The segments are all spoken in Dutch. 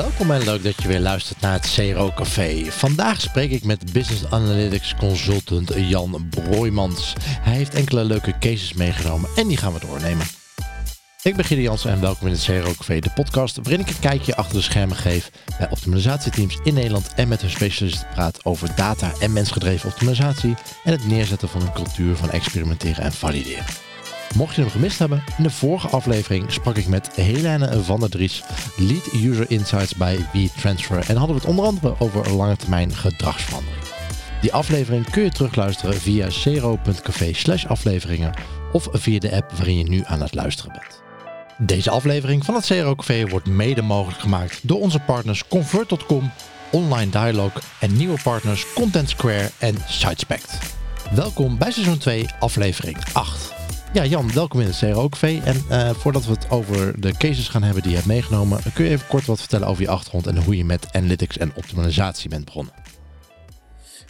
Welkom en leuk dat je weer luistert naar het CRO Café. Vandaag spreek ik met Business Analytics Consultant Jan Broijmans. Hij heeft enkele leuke cases meegenomen en die gaan we doornemen. Ik ben Gideon Jansen en welkom in het CRO Café, de podcast waarin ik een kijkje achter de schermen geef bij optimalisatieteams in Nederland en met hun specialisten praat over data en mensgedreven optimalisatie en het neerzetten van een cultuur van experimenteren en valideren. Mocht je hem gemist hebben, in de vorige aflevering sprak ik met Helene van der Dries, Lead User Insights bij WeTransfer en hadden we het onder andere over lange termijn gedragsverandering. Die aflevering kun je terugluisteren via cero.café slash afleveringen of via de app waarin je nu aan het luisteren bent. Deze aflevering van het CRO Café wordt mede mogelijk gemaakt door onze partners Convert.com, Online Dialog en nieuwe partners Content Square en Sitespect. Welkom bij seizoen 2, aflevering 8. Ja, Jan, welkom in het CRO-café. En uh, voordat we het over de cases gaan hebben die je hebt meegenomen, kun je even kort wat vertellen over je achtergrond en hoe je met analytics en optimalisatie bent begonnen?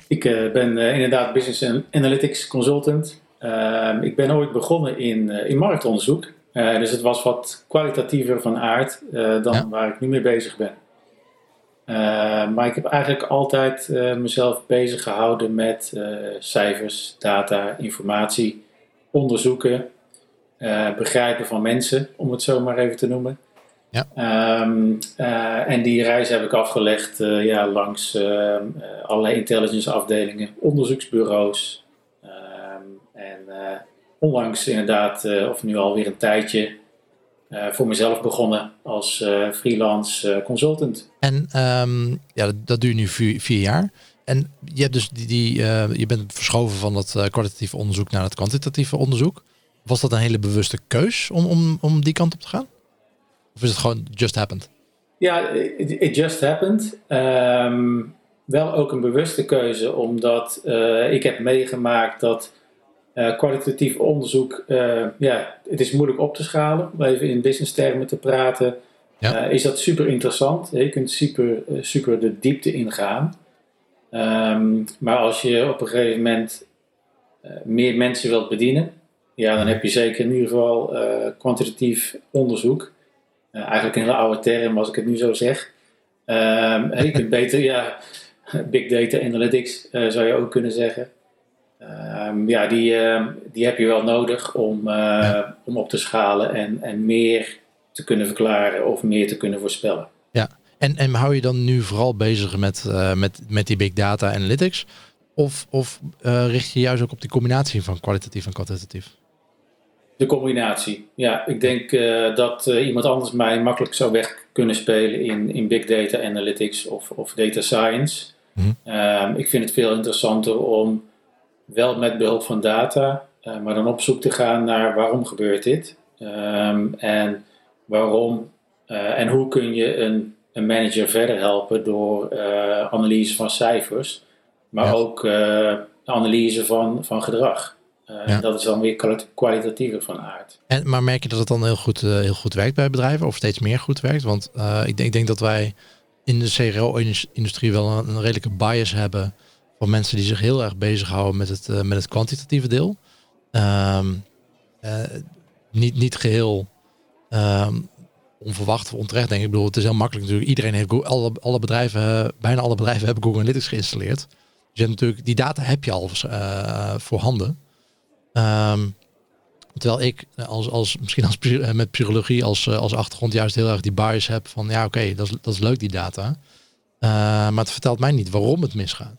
Ik uh, ben uh, inderdaad business analytics consultant. Ehm, ik ben ooit begonnen in, in marktonderzoek. dus het was wat kwalitatiever van aard dan ja. waar ik nu mee bezig ben. Ehm, maar ik heb eigenlijk altijd mezelf bezig gehouden met cijfers, data, informatie onderzoeken, uh, begrijpen van mensen, om het zo maar even te noemen. Ja. Um, uh, en die reis heb ik afgelegd uh, ja, langs ehm, allerlei intelligence afdelingen, onderzoeksbureaus. Um, en onlangs inderdaad, of nu alweer een tijdje, voor mezelf begonnen als freelance consultant. En ja, dat, je nu vier, vier jaar. En je, hebt dus die, die, uh, je bent verschoven van dat uh, kwalitatieve onderzoek naar het kwantitatieve onderzoek. Was dat een hele bewuste keus om, om, om die kant op te gaan? Of is het gewoon just happened? Ja, it, it just happened. Um, wel ook een bewuste keuze, omdat uh, ik heb meegemaakt dat kwalitatief onderzoek, ja, het is moeilijk op te schalen. Om even in business termen te praten, ja. is dat super interessant. Je kunt super, super de diepte ingaan. Um, maar als je op een gegeven moment uh, meer mensen wilt bedienen, ja, dan heb je zeker in ieder geval uh, kwantitatief onderzoek. Uh, eigenlijk een hele oude term als ik het nu zo zeg. Um, je kunt beter, ja, big data analytics zou je ook kunnen zeggen. Um, ja, die, die heb je wel nodig om, om op te schalen en, en meer te kunnen verklaren of meer te kunnen voorspellen. En, en hou je dan nu vooral bezig met, uh, met, met die big data analytics? Of, of uh, richt je juist ook op die combinatie van kwalitatief en kwantitatief? De combinatie. Ja, ik denk uh, dat iemand anders mij makkelijk zou weg kunnen spelen in, in big data analytics of, of data science. Mm -hmm. ik vind het veel interessanter om wel met behulp van data, maar dan op zoek te gaan naar waarom gebeurt dit? Um, en waarom en hoe kun je een een manager verder helpen door uh, analyse van cijfers, maar ook uh, analyse van, van gedrag. Uh, ja. Dat is dan weer kwalitatiever van aard. En, maar merk je dat het dan heel goed, heel goed werkt bij bedrijven of steeds meer goed werkt? Want ik, denk, ik denk dat wij in de CRO-industrie wel een, een, redelijke bias hebben van mensen die zich heel erg bezighouden met het, met het kwantitatieve deel. Um, niet, niet geheel um, onverwacht of onterecht denk ik. Ik bedoel, het is heel makkelijk natuurlijk. Iedereen heeft Google, alle, alle bedrijven, bijna alle bedrijven hebben Google Analytics geïnstalleerd. Dus je hebt natuurlijk, die data heb je al uh, voorhanden. Um, terwijl ik als, als misschien als, met psychologie als, eh, als achtergrond juist heel erg die bias heb van ja oké, dat, is, dat is leuk die data. Uh, maar het vertelt mij niet waarom het misgaat.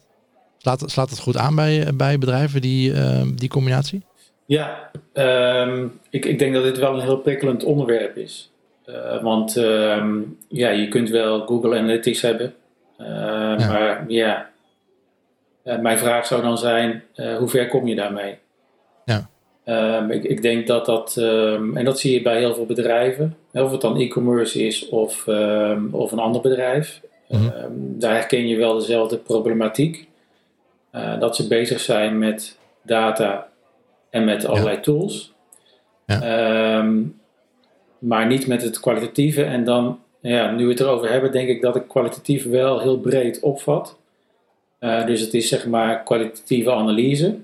Slaat, slaat het goed aan bij, bij bedrijven die, uh, die combinatie? Ja, um, ik, ik denk dat dit wel een heel prikkelend onderwerp is. Uh, want uh, ja, je kunt wel Google Analytics hebben. Uh, ja. Maar ja, uh, mijn vraag zou dan zijn, hoe ver kom je daarmee? Ja. Ehm, ik, ik, denk dat dat, ehm, en dat zie je bij heel veel bedrijven, of het dan e-commerce is of, of een ander bedrijf. Mm -hmm. daar herken je wel dezelfde problematiek. dat ze bezig zijn met data en met allerlei ja. tools. Ja maar niet met het kwalitatieve. En dan, ja, nu we het erover hebben, denk ik dat ik kwalitatief wel heel breed opvat. Uh, dus het is zeg maar kwalitatieve analyse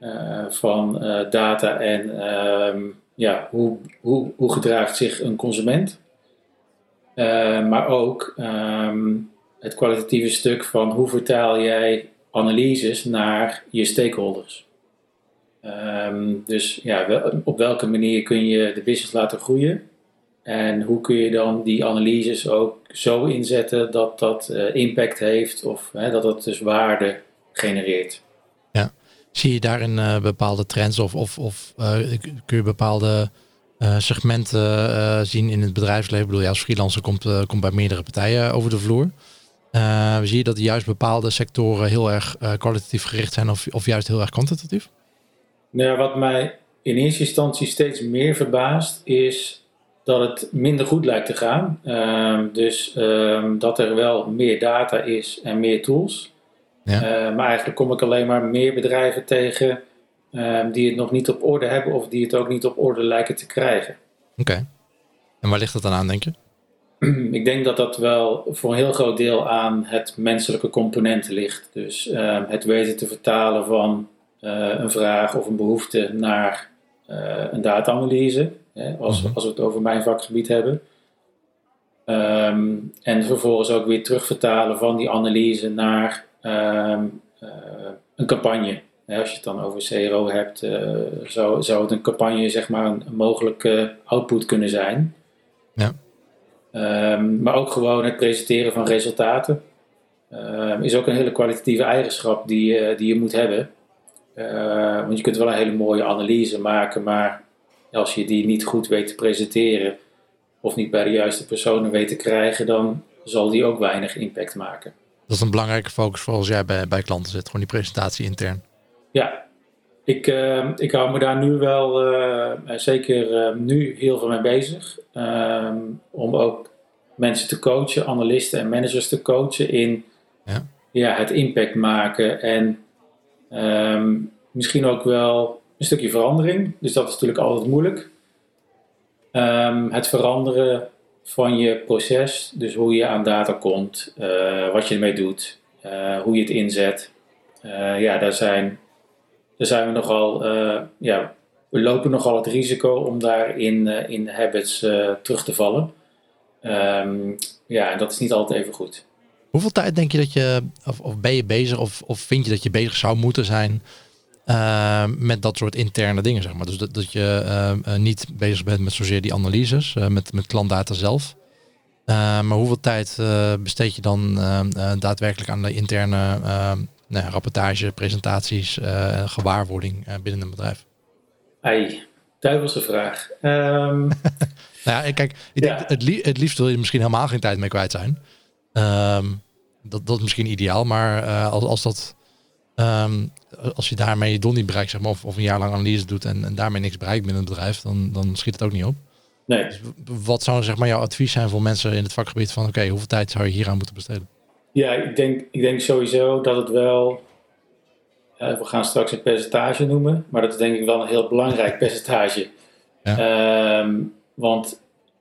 uh, van uh, data en um, ja, hoe, hoe, hoe gedraagt zich een consument. maar ook ehm, het kwalitatieve stuk van hoe vertaal jij analyses naar je stakeholders. Ehm, dus ja, op welke manier kun je de business laten groeien? En hoe kun je dan die analyses ook zo inzetten dat dat uh, impact heeft of hè, dat het dus waarde genereert? Ja, zie je daarin uh, bepaalde trends of, of, of uh, kun je bepaalde segmenten zien in het bedrijfsleven? Ik bedoel, je als freelancer komt, komt bij meerdere partijen over de vloer. zie je dat juist bepaalde sectoren heel erg kwalitatief gericht zijn of, of juist heel erg kwantitatief? Nou, wat mij in eerste instantie steeds meer verbaast is dat het minder goed lijkt te gaan. Ehm, dus ehm, dat er wel meer data is en meer tools. Ja. Uh, maar eigenlijk kom ik alleen maar meer bedrijven tegen die het nog niet op orde hebben of die het ook niet op orde lijken te krijgen. Oké. En waar ligt dat dan aan, denk je? ik denk dat dat wel voor een heel groot deel aan het menselijke component ligt. Dus het weten te vertalen van een vraag of een behoefte naar uh, een data-analyse als, mhm. als we het over mijn vakgebied hebben. Um, en vervolgens ook weer terugvertalen van die analyse naar um, uh, een campagne. als je het dan over CRO hebt, zou, zou het een campagne zeg maar een, mogelijke output kunnen zijn. Ja. Um, maar ook gewoon het presenteren van resultaten is ook een hele kwalitatieve eigenschap die, die je moet hebben. Uh, want je kunt wel een hele mooie analyse maken, maar als je die niet goed weet te presenteren of niet bij de juiste personen weet te krijgen, dan zal die ook weinig impact maken. Dat is een belangrijke focus voor als jij bij, bij klanten zit, gewoon die presentatie intern. Ja, ik, uh, ik hou me daar nu wel, uh, zeker nu, heel veel mee bezig. Om ook mensen te coachen, analisten en managers te coachen in ja. Ja, het impact maken en um, misschien ook wel een stukje verandering. Dus dat is natuurlijk altijd moeilijk. Um, het veranderen van je proces, dus hoe je aan data komt, uh, wat je ermee doet, uh, hoe je het inzet. Uh, ja, daar zijn, daar zijn we nogal, ja, we lopen nogal het risico om daar in, in habits terug te vallen. Um, ja, en dat is niet altijd even goed. Hoeveel tijd denk je dat je, of, of ben je bezig, of, of vind je dat je bezig zou moeten zijn uh, met dat soort interne dingen, zeg maar. Dus dat, dat je uh, niet bezig bent met zozeer die analyses, uh, met, met klantdata zelf. maar hoeveel tijd besteed je dan daadwerkelijk aan de interne nou, rapportage, presentaties, gewaarwording binnen een bedrijf? Ei, duivelse vraag. Um... nou ja, kijk, ik denk, het, li het liefst wil je misschien helemaal geen tijd meer kwijt zijn. Um, dat, dat is misschien ideaal, maar als, als dat Um, als je daarmee je don niet bereikt, zeg maar, of, of een jaar lang analyse doet en, en daarmee niks bereikt binnen het bedrijf, dan, dan schiet het ook niet op. Nee. Dus wat zou zeg maar jouw advies zijn voor mensen in het vakgebied van oké, hoeveel tijd zou je hier aan moeten besteden? Ja, ik denk, ik denk sowieso dat het wel, uh, we gaan straks een percentage noemen, maar dat is denk ik wel een heel belangrijk percentage. Ja. Um, want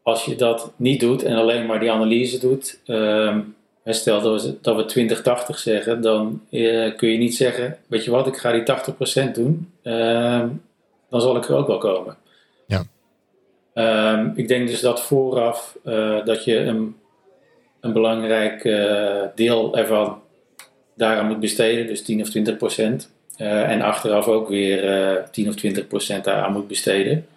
als je dat niet doet en alleen maar die analyse doet, um, stel dat we, dat we 2080 zeggen, dan eh, kun je niet zeggen, weet je wat, ik ga die 80% doen, uh, dan zal ik er ook wel komen. Ja. Um, ik denk dus dat vooraf uh, dat je een, een belangrijk uh, deel ervan daaraan moet besteden, dus 10 of 20 procent. en achteraf ook weer 10 of 20 procent daaraan moet besteden.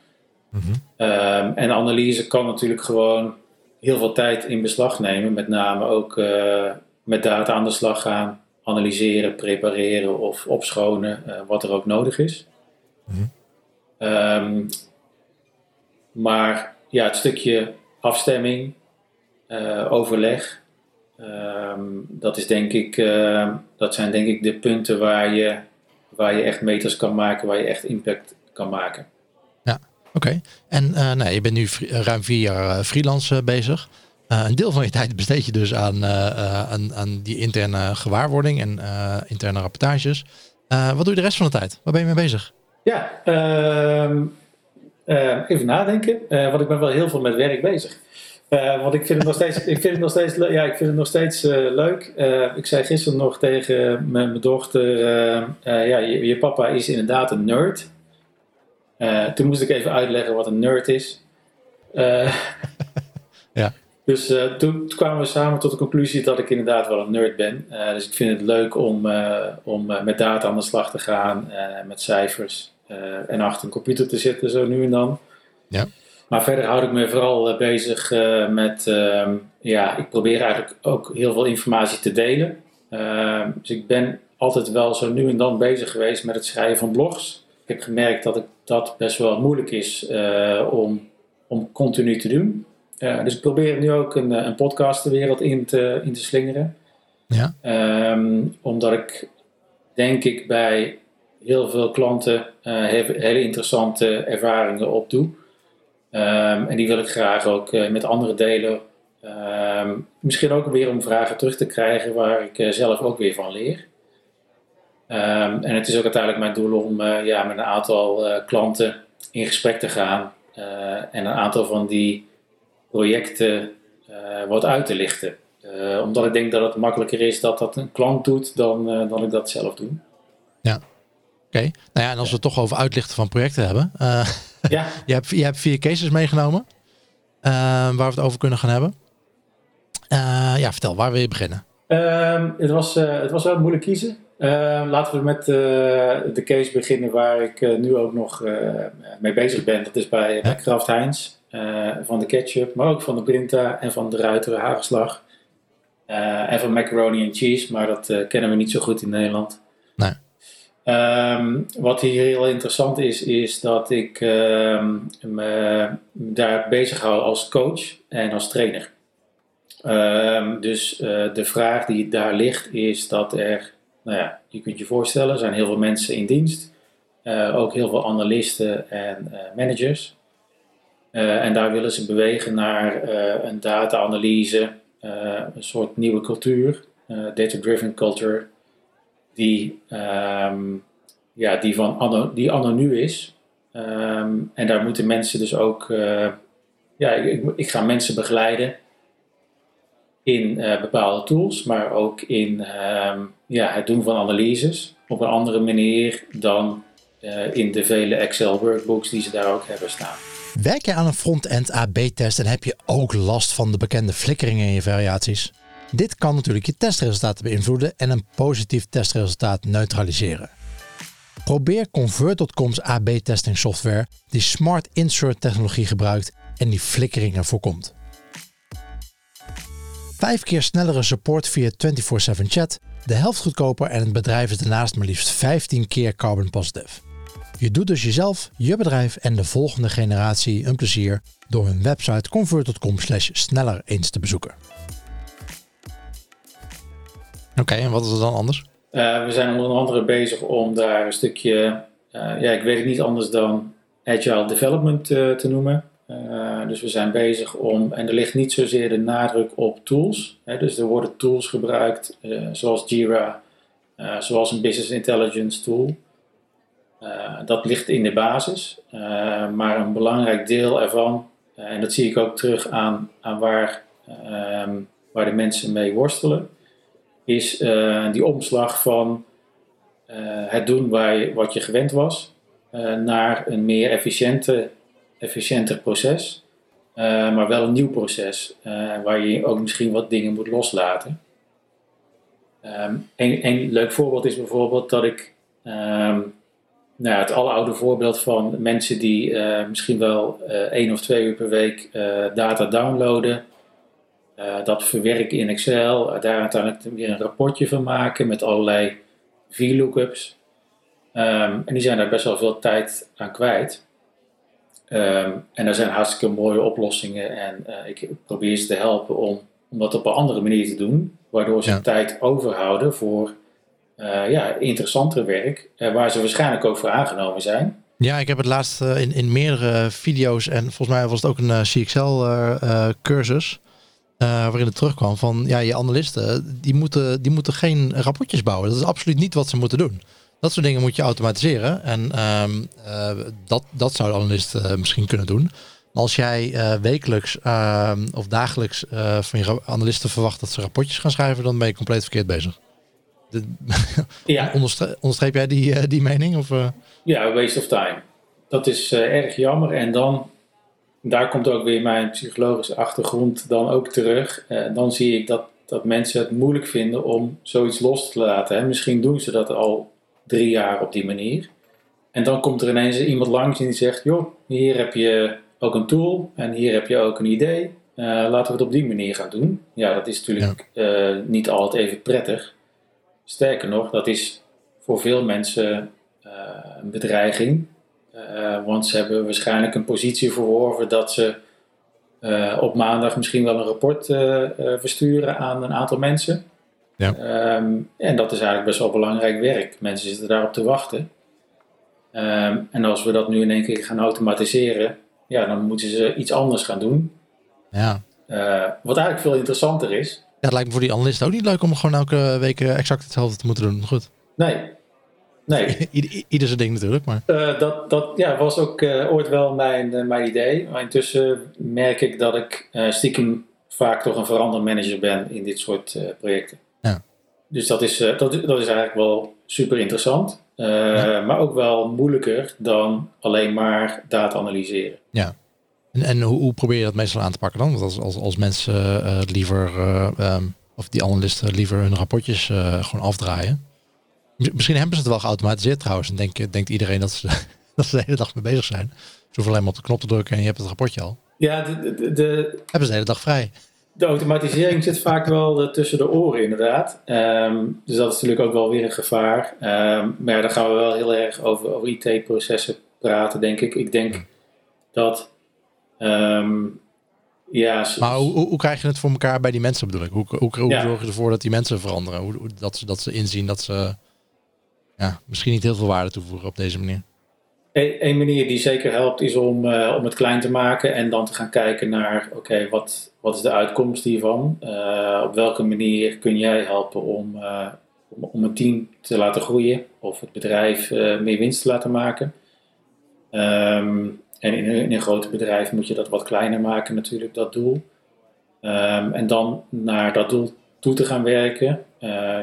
Mm -hmm. um, en analyse kan natuurlijk gewoon heel veel tijd in beslag nemen. Met name ook uh, met data aan de slag gaan, analyseren, prepareren of opschonen, uh, wat er ook nodig is. Mm um, maar ja, het stukje afstemming, uh, overleg, um, dat, is denk ik, dat zijn denk ik de punten waar je, waar je echt meters kan maken, waar je echt impact kan maken. Oké, en nou, je bent nu ruim vier jaar uh, freelance bezig. een deel van je tijd besteed je dus aan, aan, aan, die interne gewaarwording en interne rapportages. wat doe je de rest van de tijd? Waar ben je mee bezig? Ja, ehm, even nadenken. want ik ben wel heel veel met werk bezig. want ik vind het nog steeds, ik vind het nog steeds, ja, ik vind het nog steeds leuk. ik zei gisteren nog tegen mijn dochter: ja, je papa is inderdaad een nerd. Uh, toen moest ik even uitleggen wat een nerd is. Uh, ja. Dus uh, toen, kwamen we samen tot de conclusie dat ik inderdaad wel een nerd ben. Dus ik vind het leuk om, om met data aan de slag te gaan, met cijfers en achter een computer te zitten zo nu en dan. Ja. Maar verder houd ik me vooral bezig met, ehm, ja, ik probeer eigenlijk ook heel veel informatie te delen. Ehm, dus ik ben altijd wel zo nu en dan bezig geweest met het schrijven van blogs. Ik heb gemerkt dat ik, dat best wel moeilijk is om, om continu te doen. Ja, dus ik probeer nu ook een, eh, een podcast de wereld in te, in te slingeren. Ja. Ehm, omdat ik denk ik bij heel veel klanten uh, hele interessante ervaringen opdoe. Um, en die wil ik graag ook met anderen delen. Um, misschien ook weer om vragen terug te krijgen waar ik zelf ook weer van leer. En het is ook uiteindelijk mijn doel om ja, met een aantal klanten in gesprek te gaan. en een aantal van die projecten wat uit te lichten. Omdat ik denk dat het makkelijker is dat dat een klant doet dan, dan ik dat zelf doe. Ja, oké. Okay. Nou ja, en als we het toch over uitlichten van projecten hebben. ja. je, hebt, je hebt vier cases meegenomen waar we het over kunnen gaan hebben. ja, vertel, waar wil je beginnen? Ehm, het, was, het was wel moeilijk kiezen. Ehm, laten we met de case beginnen waar ik nu ook nog mee bezig ben. Dat is bij, bij Kraft Heinz. Eh, van de ketchup, maar ook van de Brinta en van de Ruiter hagelslag. En van macaroni en cheese, maar dat kennen we niet zo goed in Nederland. Nee. Um, wat hier heel interessant is, is dat ik um, me daar bezig hou als coach en als trainer. Um, dus de vraag die daar ligt is dat er, nou ja, je kunt je voorstellen, er zijn heel veel mensen in dienst. ook heel veel analisten en managers. Uh, en daar willen ze bewegen naar een data-analyse, een soort nieuwe cultuur, data-driven culture, die, um, ja, die, van die anno nu is. Um, en daar moeten mensen dus ook, ja, ik, ik, ga mensen begeleiden in bepaalde tools, maar ook in um, ja, het doen van analyses op een andere manier dan in de vele Excel workbooks die ze daar ook hebben staan. Werk je aan een front-end AB-test en heb je ook last van de bekende flikkeringen in je variaties? Dit kan natuurlijk je testresultaten beïnvloeden en een positief testresultaat neutraliseren. Probeer Convert.com's AB-testing software die Smart Insert technologie gebruikt en die flikkeringen voorkomt. Vijf keer snellere support via 24/7 chat, de helft goedkoper en het bedrijf is daarnaast maar liefst 15 keer carbon positive. Je doet dus jezelf, je bedrijf en de volgende generatie een plezier door hun website convert.com sneller eens te bezoeken. Oké, en wat is er dan anders? Uh, we zijn onder andere bezig om daar een stukje, uh, ja, ik weet het niet anders dan agile development uh, te noemen. Dus we zijn bezig om, en er ligt niet zozeer de nadruk op tools. Hè, dus er worden tools gebruikt, zoals Jira, zoals een business intelligence tool. Dat ligt in de basis, maar een belangrijk deel ervan, en dat zie ik ook terug aan, aan waar, ehm, waar de mensen mee worstelen, is die omslag van het doen waar je, wat je gewend was naar een meer efficiënte, efficiënter proces, maar wel een nieuw proces waar je ook misschien wat dingen moet loslaten. Um, een, leuk voorbeeld is bijvoorbeeld dat ik um, nou, het aloude voorbeeld van mensen die uh, misschien wel één of twee uur per week data downloaden, dat verwerken in Excel, daar uiteindelijk weer een rapportje van maken met allerlei VLOOKUPs. Um, en die zijn daar best wel veel tijd aan kwijt. Um, en er zijn hartstikke mooie oplossingen en ik probeer ze te helpen om, om dat op een andere manier te doen, waardoor ze ja. tijd overhouden voor uh, ja, interessanter werk, uh, waar ze waarschijnlijk ook voor aangenomen zijn. Ja, ik heb het laatst in, in meerdere video's en volgens mij was het ook een CXL-cursus. waarin het terugkwam van ja, je analisten, die moeten, die moeten geen rapportjes bouwen. Dat is absoluut niet wat ze moeten doen. Dat soort dingen moet je automatiseren. En um, dat, dat zou de analist misschien kunnen doen. Maar als jij wekelijks ehm, of dagelijks van je analisten verwacht dat ze rapportjes gaan schrijven, dan ben je compleet verkeerd bezig. De, ja. onderstreep, jij die, die mening? Of? Ja, waste of time. Dat is erg jammer. En dan daar komt ook weer mijn psychologische achtergrond dan ook terug. dan zie ik dat, dat mensen het moeilijk vinden om zoiets los te laten. Hè. Misschien doen ze dat al drie jaar op die manier. En dan komt er ineens iemand langs en die zegt: Joh, hier heb je ook een tool en hier heb je ook een idee. Uh, laten we het op die manier gaan doen. Ja, dat is natuurlijk uh, niet altijd even prettig. Sterker nog, dat is voor veel mensen uh, een bedreiging. want ze hebben waarschijnlijk een positie verworven dat ze op maandag misschien wel een rapport versturen aan een aantal mensen. Ja. Um, en dat is eigenlijk best wel belangrijk werk. Mensen zitten daarop te wachten. Um, en als we dat nu in één keer gaan automatiseren, ja, dan moeten ze iets anders gaan doen. Ja. Uh, wat eigenlijk veel interessanter is. Ja, het lijkt me voor die analisten ook niet leuk om gewoon elke week eh, exact hetzelfde te moeten doen. Goed. Nee. Nee. Ieder zijn ding natuurlijk, maar... Uh, dat, dat ja, was ook ooit wel mijn, mijn idee. Maar intussen merk ik dat ik stiekem vaak toch een verandermanager ben in dit soort projecten. Dus dat is, dat, dat is eigenlijk wel super interessant. Maar ook wel moeilijker dan alleen maar data analyseren. Ja. En, en hoe, hoe, probeer je dat meestal aan te pakken dan? Want als, als, als mensen uh, liever, uh, um, of die analisten liever hun rapportjes gewoon afdraaien. Misschien hebben ze het wel geautomatiseerd trouwens. En denk, denkt iedereen dat ze, dat ze de hele dag mee bezig zijn. Ze hoeven alleen maar op de knop te drukken en je hebt het rapportje al. Ja, de, de, de hebben ze de hele dag vrij. De automatisering zit vaak wel tussen de oren inderdaad. Um, dus dat is natuurlijk ook wel weer een gevaar. Um, maar ja, dan gaan we wel heel erg over, over IT-processen praten, denk ik. Ik denk dat Um, ja, maar hoe, hoe, krijg je het voor elkaar bij die mensen bedoel ik? Hoe, hoe, hoe zorg je ervoor dat die mensen veranderen? Hoe, dat, ze, dat ze inzien dat ze ja, misschien niet heel veel waarde toevoegen op deze manier? Een, manier die zeker helpt is om, uh, om het klein te maken en dan te gaan kijken naar, oké, wat, wat is de uitkomst hiervan? Uh, op welke manier kun jij helpen om, uh, om, een team te laten groeien of het bedrijf meer winst te laten maken? Um, en in een, groot bedrijf moet je dat wat kleiner maken natuurlijk, dat doel. Um, en dan naar dat doel toe te gaan werken.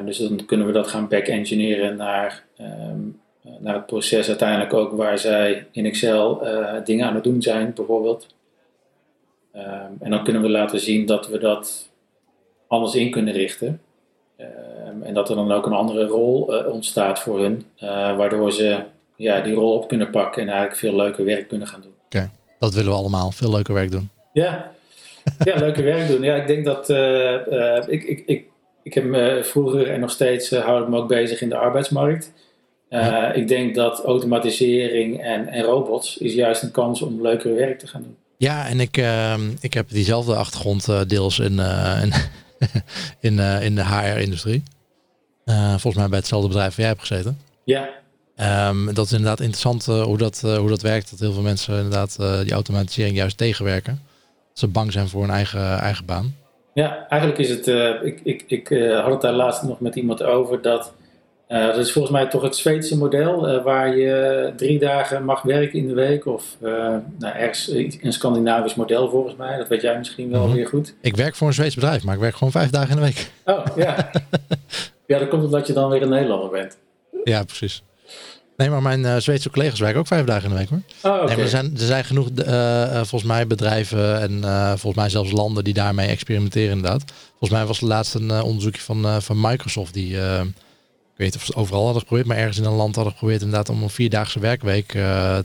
Dus dan kunnen we dat gaan back-engineeren naar, um, naar het proces uiteindelijk ook waar zij in Excel uh, dingen aan het doen zijn, bijvoorbeeld. Um, en dan kunnen we laten zien dat we dat anders in kunnen richten. en dat er dan ook een andere rol uh, ontstaat voor hun, waardoor ze ja, die rol op kunnen pakken en eigenlijk veel leuker werk kunnen gaan doen. Oké, dat willen we allemaal. Veel leuker werk doen. Ja, ja leuker werk doen. Ja, ik denk dat uh, ik, ik, ik, ik heb me vroeger en nog steeds hou ik me ook bezig in de arbeidsmarkt. Ja. Ik denk dat automatisering en, en robots is juist een kans om leuker werk te gaan doen. Ja, en ik, ehm, ik heb diezelfde achtergrond deels in, in, in, in de HR-industrie. volgens mij bij hetzelfde bedrijf waar jij hebt gezeten. Ja. Um, dat is inderdaad interessant hoe, dat, hoe dat werkt. Dat heel veel mensen inderdaad die automatisering juist tegenwerken. Dat ze bang zijn voor hun eigen, eigen baan. Ja, eigenlijk is het. ik ik, ik had het daar laatst nog met iemand over. Dat, dat is volgens mij toch het Zweedse model. waar je drie dagen mag werken in de week. Of nou, ergens een Scandinavisch model volgens mij. Dat weet jij misschien wel mm -hmm. weer goed. Ik werk voor een Zweeds bedrijf, maar ik werk gewoon vijf dagen in de week. Oh ja. ja, dat komt omdat je dan weer een Nederlander bent. Ja, precies. Nee, maar mijn Zweedse collega's werken ook vijf dagen in de week hoor. Oh, okay. nee, er, zijn, er zijn genoeg, volgens mij, bedrijven en volgens mij zelfs landen die daarmee experimenteren inderdaad. Volgens mij was het laatst een onderzoekje van, van Microsoft die, weet of ze het overal hadden geprobeerd, maar ergens in een land hadden geprobeerd inderdaad om een vierdaagse werkweek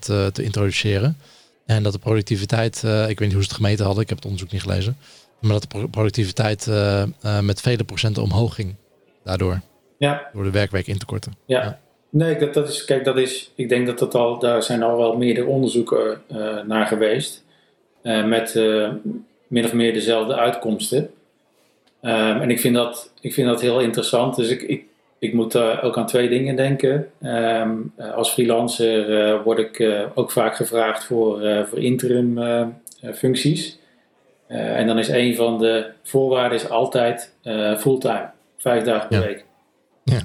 te, te introduceren. En dat de productiviteit, ik weet niet hoe ze het gemeten hadden, ik heb het onderzoek niet gelezen, maar dat de productiviteit met vele procenten omhoog ging daardoor. Ja. Door de werkweek in te korten. ja. ja. Nee, dat, dat is, kijk, dat is, ik denk dat dat al, daar zijn al wel meerdere onderzoeken naar geweest. Met min of meer dezelfde uitkomsten. Um, en ik vind, dat, ik vind dat heel interessant. Dus ik, ik, ik moet ook aan twee dingen denken. Um, als freelancer word ik ook vaak gevraagd voor, voor interim functies. en dan is een van de voorwaarden is altijd fulltime, vijf dagen per ja. week. Ja.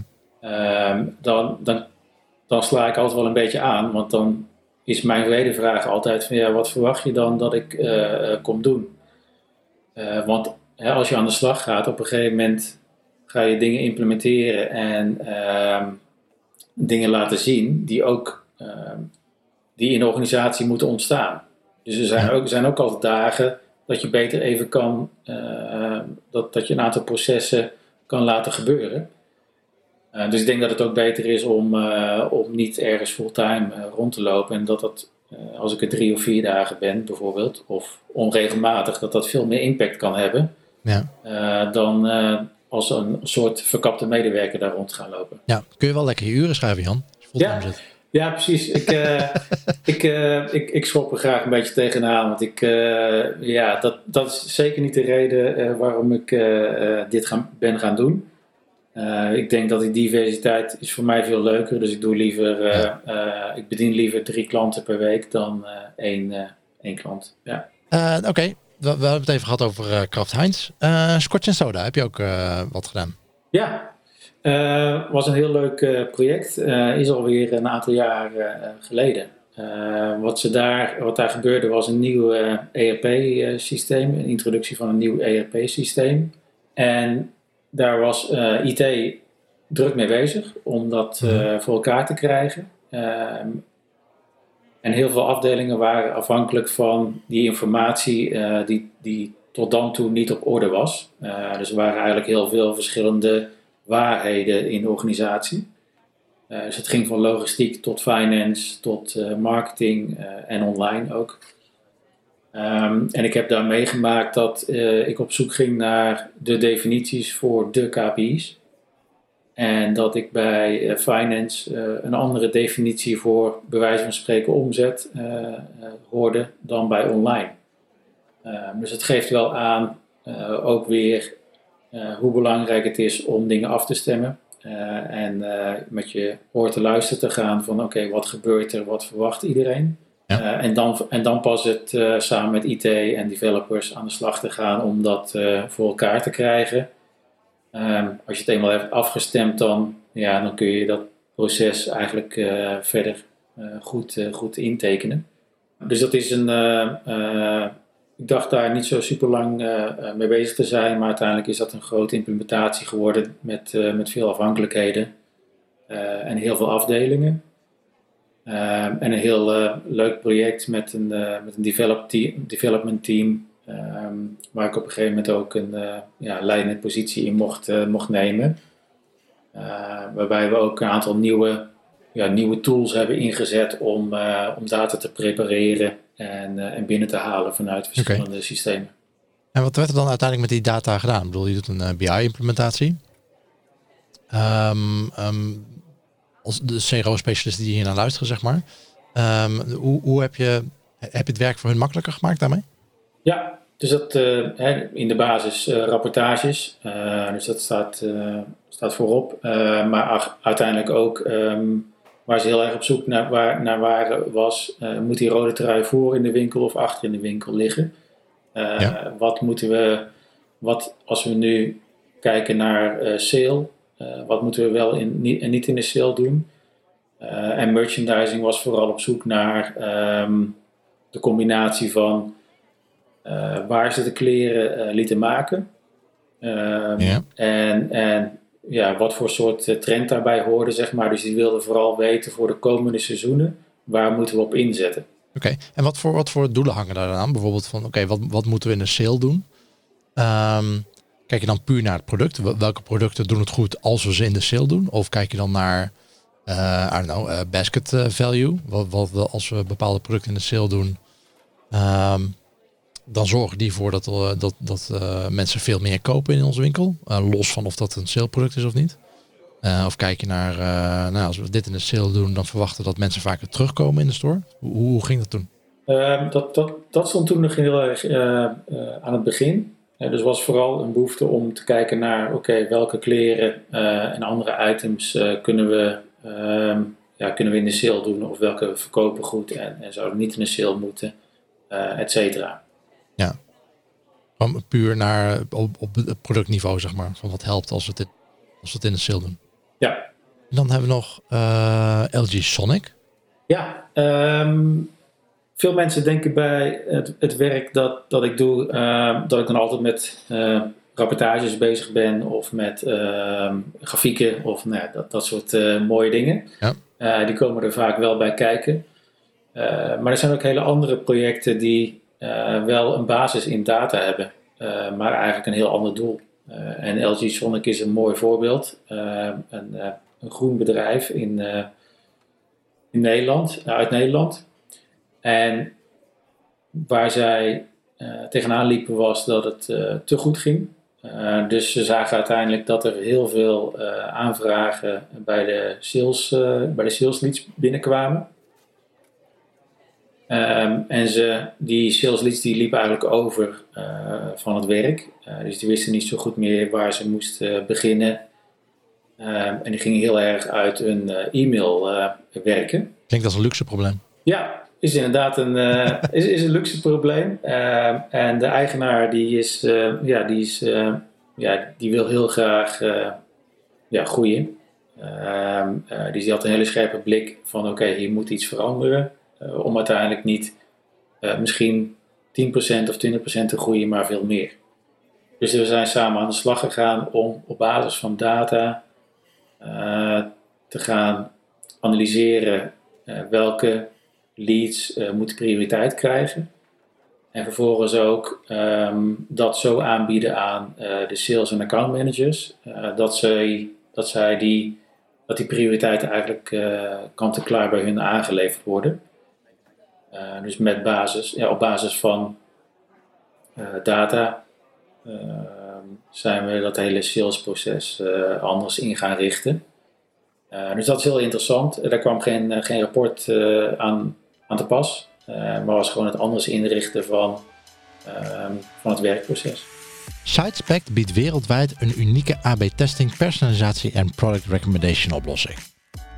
Um, dan, dan, dan sla ik altijd wel een beetje aan, want dan is mijn tweede vraag altijd van ja, wat verwacht je dan dat ik uh, kom doen? Uh, want hè, als je aan de slag gaat, op een gegeven moment ga je dingen implementeren en uh, dingen laten zien die ook ehm, die in de organisatie moeten ontstaan. Dus er zijn, ook, er zijn ook altijd dagen dat je beter even kan, dat, dat je een aantal processen kan laten gebeuren. dus ik denk dat het ook beter is om, om niet ergens fulltime rond te lopen en dat dat als ik er drie of vier dagen ben bijvoorbeeld, of onregelmatig, dat dat veel meer impact kan hebben ja. dan als een soort verkapte medewerker daar rond gaan lopen. Ja, kun je wel lekker je uren schrijven, Jan. Ja, ja, precies. Ik, uh, ik, uh, ik, ik schop er graag een beetje tegenaan. Want ik, uh, ja, dat, dat is zeker niet de reden waarom ik dit gaan, ben gaan doen. ik denk dat die diversiteit is voor mij veel leuker. Dus ik doe liever, ik bedien liever drie klanten per week dan één, één klant. Ja. Oké, we, hebben het even gehad over uh, Kraft Heinz. Uh, Scotch en Soda, heb je ook uh, wat gedaan? Ja, uh, was een heel leuk project. is alweer een aantal jaar geleden. wat, ze daar, wat daar gebeurde was een nieuw ERP-systeem, een introductie van een nieuw ERP-systeem. En daar was IT druk mee bezig om dat mhm. voor elkaar te krijgen. Ehm, en heel veel afdelingen waren afhankelijk van die informatie uh, die, die tot dan toe niet op orde was. Uh, dus er waren eigenlijk heel veel verschillende waarheden in de organisatie. Uh, dus het ging van logistiek tot finance, tot marketing en online ook. Um, en ik heb daar meegemaakt dat ik op zoek ging naar de definities voor de KPI's. En dat ik bij uh, finance uh, een andere definitie voor bij wijze van spreken omzet uh, hoorde dan bij online. dus het geeft wel aan ook weer hoe belangrijk het is om dingen af te stemmen. en met je oor te luisteren te gaan van oké, wat gebeurt er, wat verwacht iedereen. Ja. en, dan, en dan pas het samen met IT en developers aan de slag te gaan om dat voor elkaar te krijgen. Ehm, als je het eenmaal hebt afgestemd, dan, ja, dan kun je dat proces eigenlijk uh, verder uh, goed, uh, goed intekenen. Dus dat is een. ik dacht daar niet zo super lang mee bezig te zijn, maar uiteindelijk is dat een grote implementatie geworden met, met veel afhankelijkheden en heel veel afdelingen. Ehm, en een heel leuk project met een, met een develop development team Ehm, waar ik op een gegeven moment ook een uh, ja, leidende positie in mocht, uh, mocht nemen. Uh, waarbij we ook een aantal nieuwe, ja, nieuwe tools hebben ingezet om, om data te prepareren en, en binnen te halen vanuit verschillende systemen. En wat werd er dan uiteindelijk met die data gedaan? Ik bedoel, je doet een BI-implementatie. Um, ehm, um, als de CRO-specialisten die hier naar luisteren, zeg maar. Hoe, hoe heb, je, heb je het werk voor hun makkelijker gemaakt daarmee? Ja, dus dat uh, in de basis uh, rapportages, uh, dus dat staat, staat voorop. maar uiteindelijk ook um, waar ze heel erg op zoek naar, waar, naar waar was, moet die rode trui voor in de winkel of achter in de winkel liggen? Ja. Wat moeten we, wat als we nu kijken naar sale, wat moeten we wel in, niet, en niet in de sale doen? en merchandising was vooral op zoek naar um, de combinatie van waar ze de kleren uh, lieten maken. Ehm, ja. En, en ja, wat voor soort eh, trend daarbij hoorde, zeg maar. Dus die wilden vooral weten voor de komende seizoenen, waar moeten we op inzetten. Oké, en wat voor, wat voor doelen hangen daar aan? Bijvoorbeeld van, oké, wat, wat moeten we in de sale doen? Um, kijk je dan puur naar het product? Welke producten doen het goed als we ze in de sale doen? Of kijk je dan naar, uh, I don't know, uh, basket value? Wat, wat, als we bepaalde producten in de sale doen, um, dan zorgen die voor dat, uh, dat, dat uh, mensen veel meer kopen in onze winkel. Uh, los van of dat een saleproduct is of niet. of kijk je naar, nou, als we dit in de sale doen, dan verwachten dat mensen vaker terugkomen in de store. Hoe, hoe ging dat toen? Ehm, dat, dat, dat stond toen nog heel erg aan het begin. dus was vooral een behoefte om te kijken naar, oké, welke kleren en andere items kunnen we ehm, ja, kunnen we in de sale doen of welke verkopen goed en, en zouden niet in de sale moeten, et cetera. Ja. Van puur naar op, op het productniveau, zeg maar. Van wat helpt als we het, als we het in de sale doen. Ja. dan hebben we nog uh, eh, LG Sonic. Ja, um, veel mensen denken bij het, het werk dat, dat ik doe, uh, dat ik dan altijd met uh, rapportages bezig ben of met uh, grafieken of nou, dat, dat soort mooie dingen. Ja. die komen er vaak wel bij kijken. maar er zijn ook hele andere projecten die wel een basis in data hebben, maar eigenlijk een heel ander doel. en LG Sonic is een mooi voorbeeld. een, een groen bedrijf in, in Nederland, uit Nederland. En waar zij tegenaan liepen was dat het te goed ging. Dus ze zagen uiteindelijk dat er heel veel aanvragen bij de, sales, bij de sales leads binnenkwamen. Um, en ze, die sales leads die liepen eigenlijk over van het werk. dus die wisten niet zo goed meer waar ze moesten beginnen. Um, en die gingen heel erg uit hun e-mail werken. Klinkt als een luxe probleem. Ja, is inderdaad een, uh, is, is een luxe probleem. Uh, en de eigenaar die is, uh, ja, die is, ja, die wil heel graag ja, groeien. Ehm, die had een hele scherpe blik van oké, okay, hier moet iets veranderen. Om uiteindelijk niet misschien 10% of 20% te groeien, maar veel meer. Dus we zijn samen aan de slag gegaan om op basis van data te gaan analyseren welke leads moeten prioriteit krijgen. En vervolgens ook um, dat zo aanbieden aan de sales en account managers, dat, zij, dat, zij die, dat die prioriteiten eigenlijk kant-en-klaar bij hun aangeleverd worden. Dus met basis, ja, op basis van data ehm, zijn we dat hele salesproces anders in gaan richten. dus dat is heel interessant. Daar kwam geen, geen rapport aan aan te pas. Uh, maar was gewoon het anders inrichten van, uh, van het werkproces. SiteSpect biedt wereldwijd een unieke AB-testing, personalisatie en product recommendation oplossing.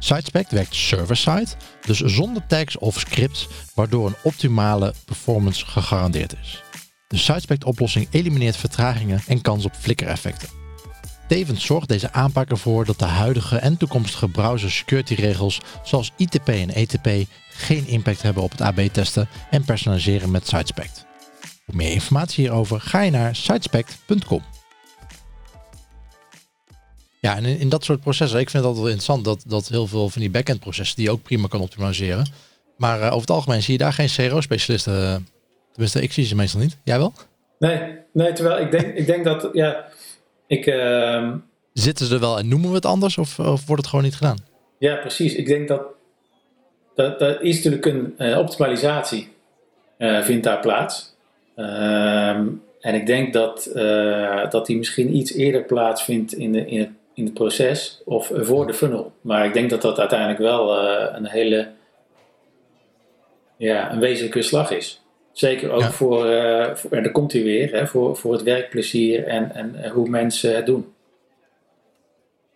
SiteSpect werkt server-side, dus zonder tags of scripts, waardoor een optimale performance gegarandeerd is. De SiteSpect oplossing elimineert vertragingen en kans op flicker-effecten. Tevens zorgt deze aanpak ervoor dat de huidige en toekomstige browser security regels zoals ITP en ETP geen impact hebben op het AB-testen en personaliseren met SiteSpect. Voor meer informatie hierover ga je naar sitespect.com. Ja, en in, dat soort processen, ik vind het altijd wel interessant dat, dat heel veel van die backend processen die je ook prima kan optimaliseren. Maar uh, over het algemeen zie je daar geen CRO-specialisten. Uh, tenminste, ik zie ze meestal niet. Jij wel? Nee, nee terwijl ik denk, ik denk dat, ja, ik... Uh... Zitten ze er wel en noemen we het anders of, of wordt het gewoon niet gedaan? Ja, precies. Ik denk dat dat, dat is natuurlijk een uh, optimalisatie, vindt daar plaats. Ehm, en ik denk dat, dat die misschien iets eerder plaatsvindt in, de, in, het, in het proces of voor de funnel. Maar ik denk dat dat uiteindelijk wel een hele ja, een wezenlijke slag is. Zeker ook voor, voor, en daar komt hij weer, hè, voor, voor het werkplezier en, en hoe mensen het doen.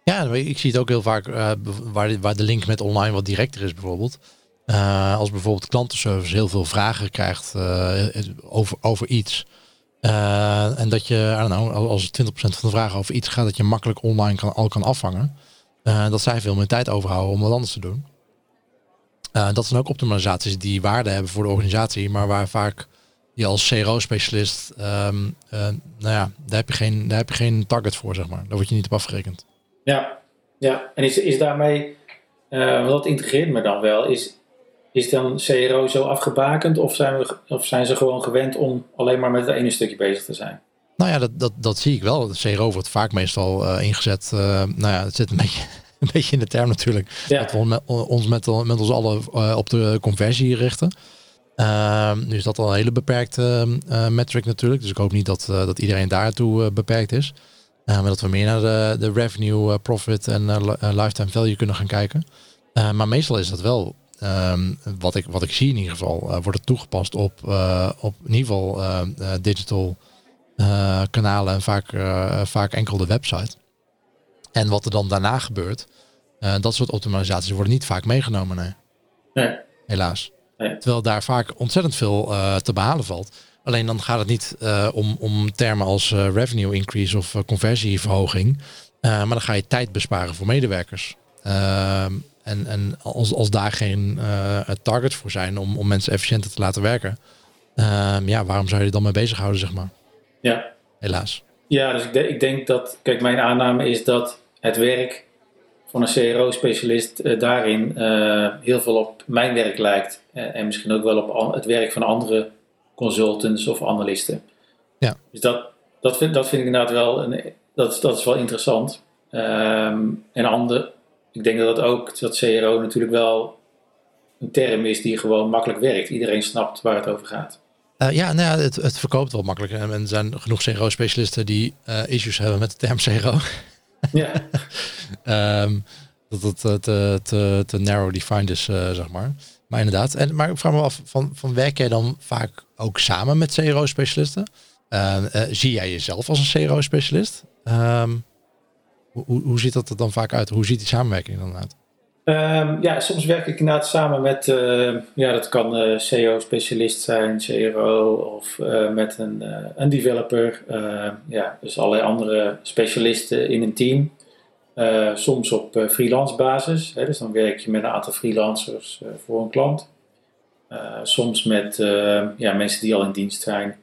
Ja, ik zie het ook heel vaak uh, waar, waar de link met online wat directer is bijvoorbeeld. Als bijvoorbeeld klantenservice heel veel vragen krijgt over, over iets. En dat je, I know, als 20% van de vragen over iets gaat, dat je makkelijk online kan, al kan afvangen. dat zij veel meer tijd overhouden om wat anders te doen. dat zijn ook optimalisaties die waarde hebben voor de organisatie, maar waar vaak je als CRO-specialist, um, nou ja, daar heb, je geen, daar heb je geen target voor, zeg maar. Daar word je niet op afgerekend. Ja, ja. en is, is daarmee, dat integreert me dan wel, is, is dan CRO zo afgebakend of zijn, we, of zijn ze gewoon gewend om alleen maar met het ene stukje bezig te zijn? Nou ja, dat, dat, dat zie ik wel. De CRO wordt vaak meestal uh, ingezet. Uh, nou ja, het zit een beetje, een beetje in de term natuurlijk. Ja. Dat we ons met, met ons allen uh, op de conversie richten. Ehm, nu is dat al een hele beperkte metric natuurlijk. Dus ik hoop niet dat, dat iedereen daartoe beperkt is. Maar dat we meer naar de, de revenue, profit en lifetime value kunnen gaan kijken. maar meestal is dat wel, um, wat, ik, wat ik zie in ieder geval, wordt het toegepast op, op in ieder geval digital kanalen en vaak, vaak enkel de website. En wat er dan daarna gebeurt, dat soort optimalisaties worden niet vaak meegenomen. Nee. nee. Helaas. Nee. Terwijl daar vaak ontzettend veel te behalen valt. Alleen dan gaat het niet uh, om, om termen als uh, revenue increase of uh, conversieverhoging. maar dan ga je tijd besparen voor medewerkers. En en als, als daar geen targets voor zijn om, om mensen efficiënter te laten werken. Ehm, ja, waarom zou je er dan mee bezighouden, zeg maar? Ja. Helaas. Ja, dus ik, ik denk dat, kijk, mijn aanname is dat het werk van een CRO-specialist daarin heel veel op mijn werk lijkt. en misschien ook wel op het werk van andere consultants of analisten. Ja. Dus dat, dat, vind, dat vind ik inderdaad wel, een, dat, dat is wel interessant. Ehm, en ander, ik denk dat dat ook, dat CRO natuurlijk wel een term is die gewoon makkelijk werkt. Iedereen snapt waar het over gaat. Uh, ja, nou ja, het, het verkoopt wel makkelijk. En er zijn genoeg CRO-specialisten die uh, issues hebben met de term CRO. Ja. um, dat het te, te, te narrow defined is, uh, zeg maar. Maar inderdaad. En, maar ik vraag me af, van, van werk jij dan vaak ook samen met CRO-specialisten? zie jij jezelf als een CRO-specialist? Um, hoe, hoe ziet dat er dan vaak uit? Hoe ziet die samenwerking dan uit? Um, ja, soms werk ik inderdaad samen met, uh, ja, dat kan uh, SEO-specialist zijn, CRO of uh, met een, een developer. ja, dus allerlei andere specialisten in een team. soms op freelance basis, hè, dus dan werk je met een aantal freelancers voor een klant. soms met ja, mensen die al in dienst zijn.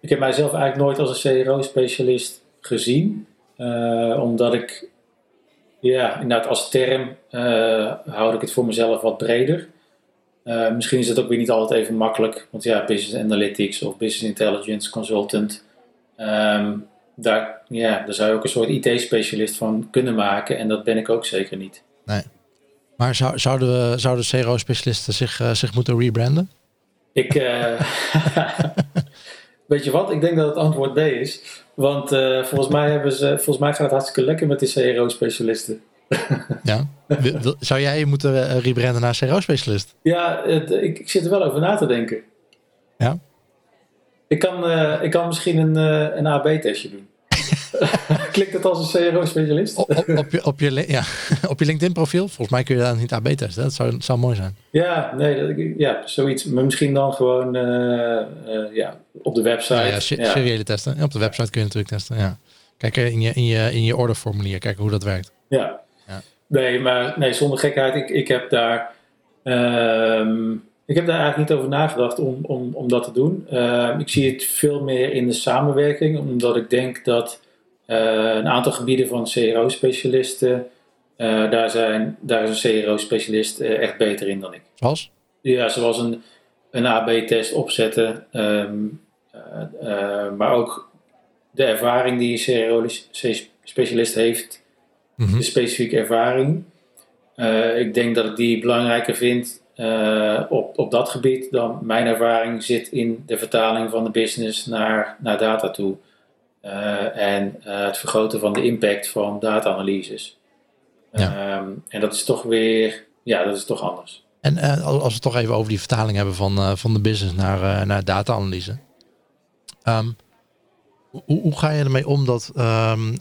Ik heb mijzelf eigenlijk nooit als een CRO-specialist gezien. Uh, omdat ik, ja, inderdaad als term uh, houd ik het voor mezelf wat breder. Uh, misschien is het ook weer niet altijd even makkelijk, want ja, business analytics of business intelligence consultant, um, daar, ja, daar zou je ook een soort IT-specialist van kunnen maken en dat ben ik ook zeker niet. Nee. Maar zou, zouden, we, zouden CRO-specialisten zich, zich moeten rebranden? Ik, weet je wat, ik denk dat het antwoord B is. Want uh, volgens, mij hebben ze, volgens mij gaat het hartstikke lekker met die CRO-specialisten. ja. Zou jij moeten uh, rebranden naar CRO-specialist? Ja, het, ik, ik, zit er wel over na te denken. Ja? Ik kan, uh, ik kan misschien een, een AB-testje doen. Klinkt het als een CRO-specialist? Op, op, op, je, op, je, ja, op je LinkedIn-profiel? Volgens mij kun je daar niet AB testen. Dat zou, zou mooi zijn. Ja, nee, ja, zoiets. Maar misschien dan gewoon uh, uh, ja, op de website. Ja, ja, seriële testen. Ja, op de website kun je natuurlijk testen. Ja. Kijk in je, in je, in je orderformulier, kijken hoe dat werkt. Ja. ja. Nee, maar nee, zonder gekheid. Ik, ik heb daar... Um, ik heb daar eigenlijk niet over nagedacht om, om, om dat te doen. Uh, ik zie het veel meer in de samenwerking, omdat ik denk dat een aantal gebieden van CRO-specialisten, uh, daar, zijn, daar is een CRO-specialist echt beter in dan ik. Zoals? Ja, zoals een, een AB-test opzetten, um, maar ook de ervaring die een CRO-specialist heeft, mm -hmm. de specifieke ervaring. ik denk dat ik die belangrijker vind uh, op, op dat gebied dan mijn ervaring zit in de vertaling van de business naar, naar data toe. Uh, en uh, het vergroten van de impact van data-analyses. Ja. Um, en dat is toch weer, ja, dat is toch anders. En als we het toch even over die vertaling hebben van, van de business naar, naar data-analyse. Um, hoe, hoe, ga je ermee om dat um,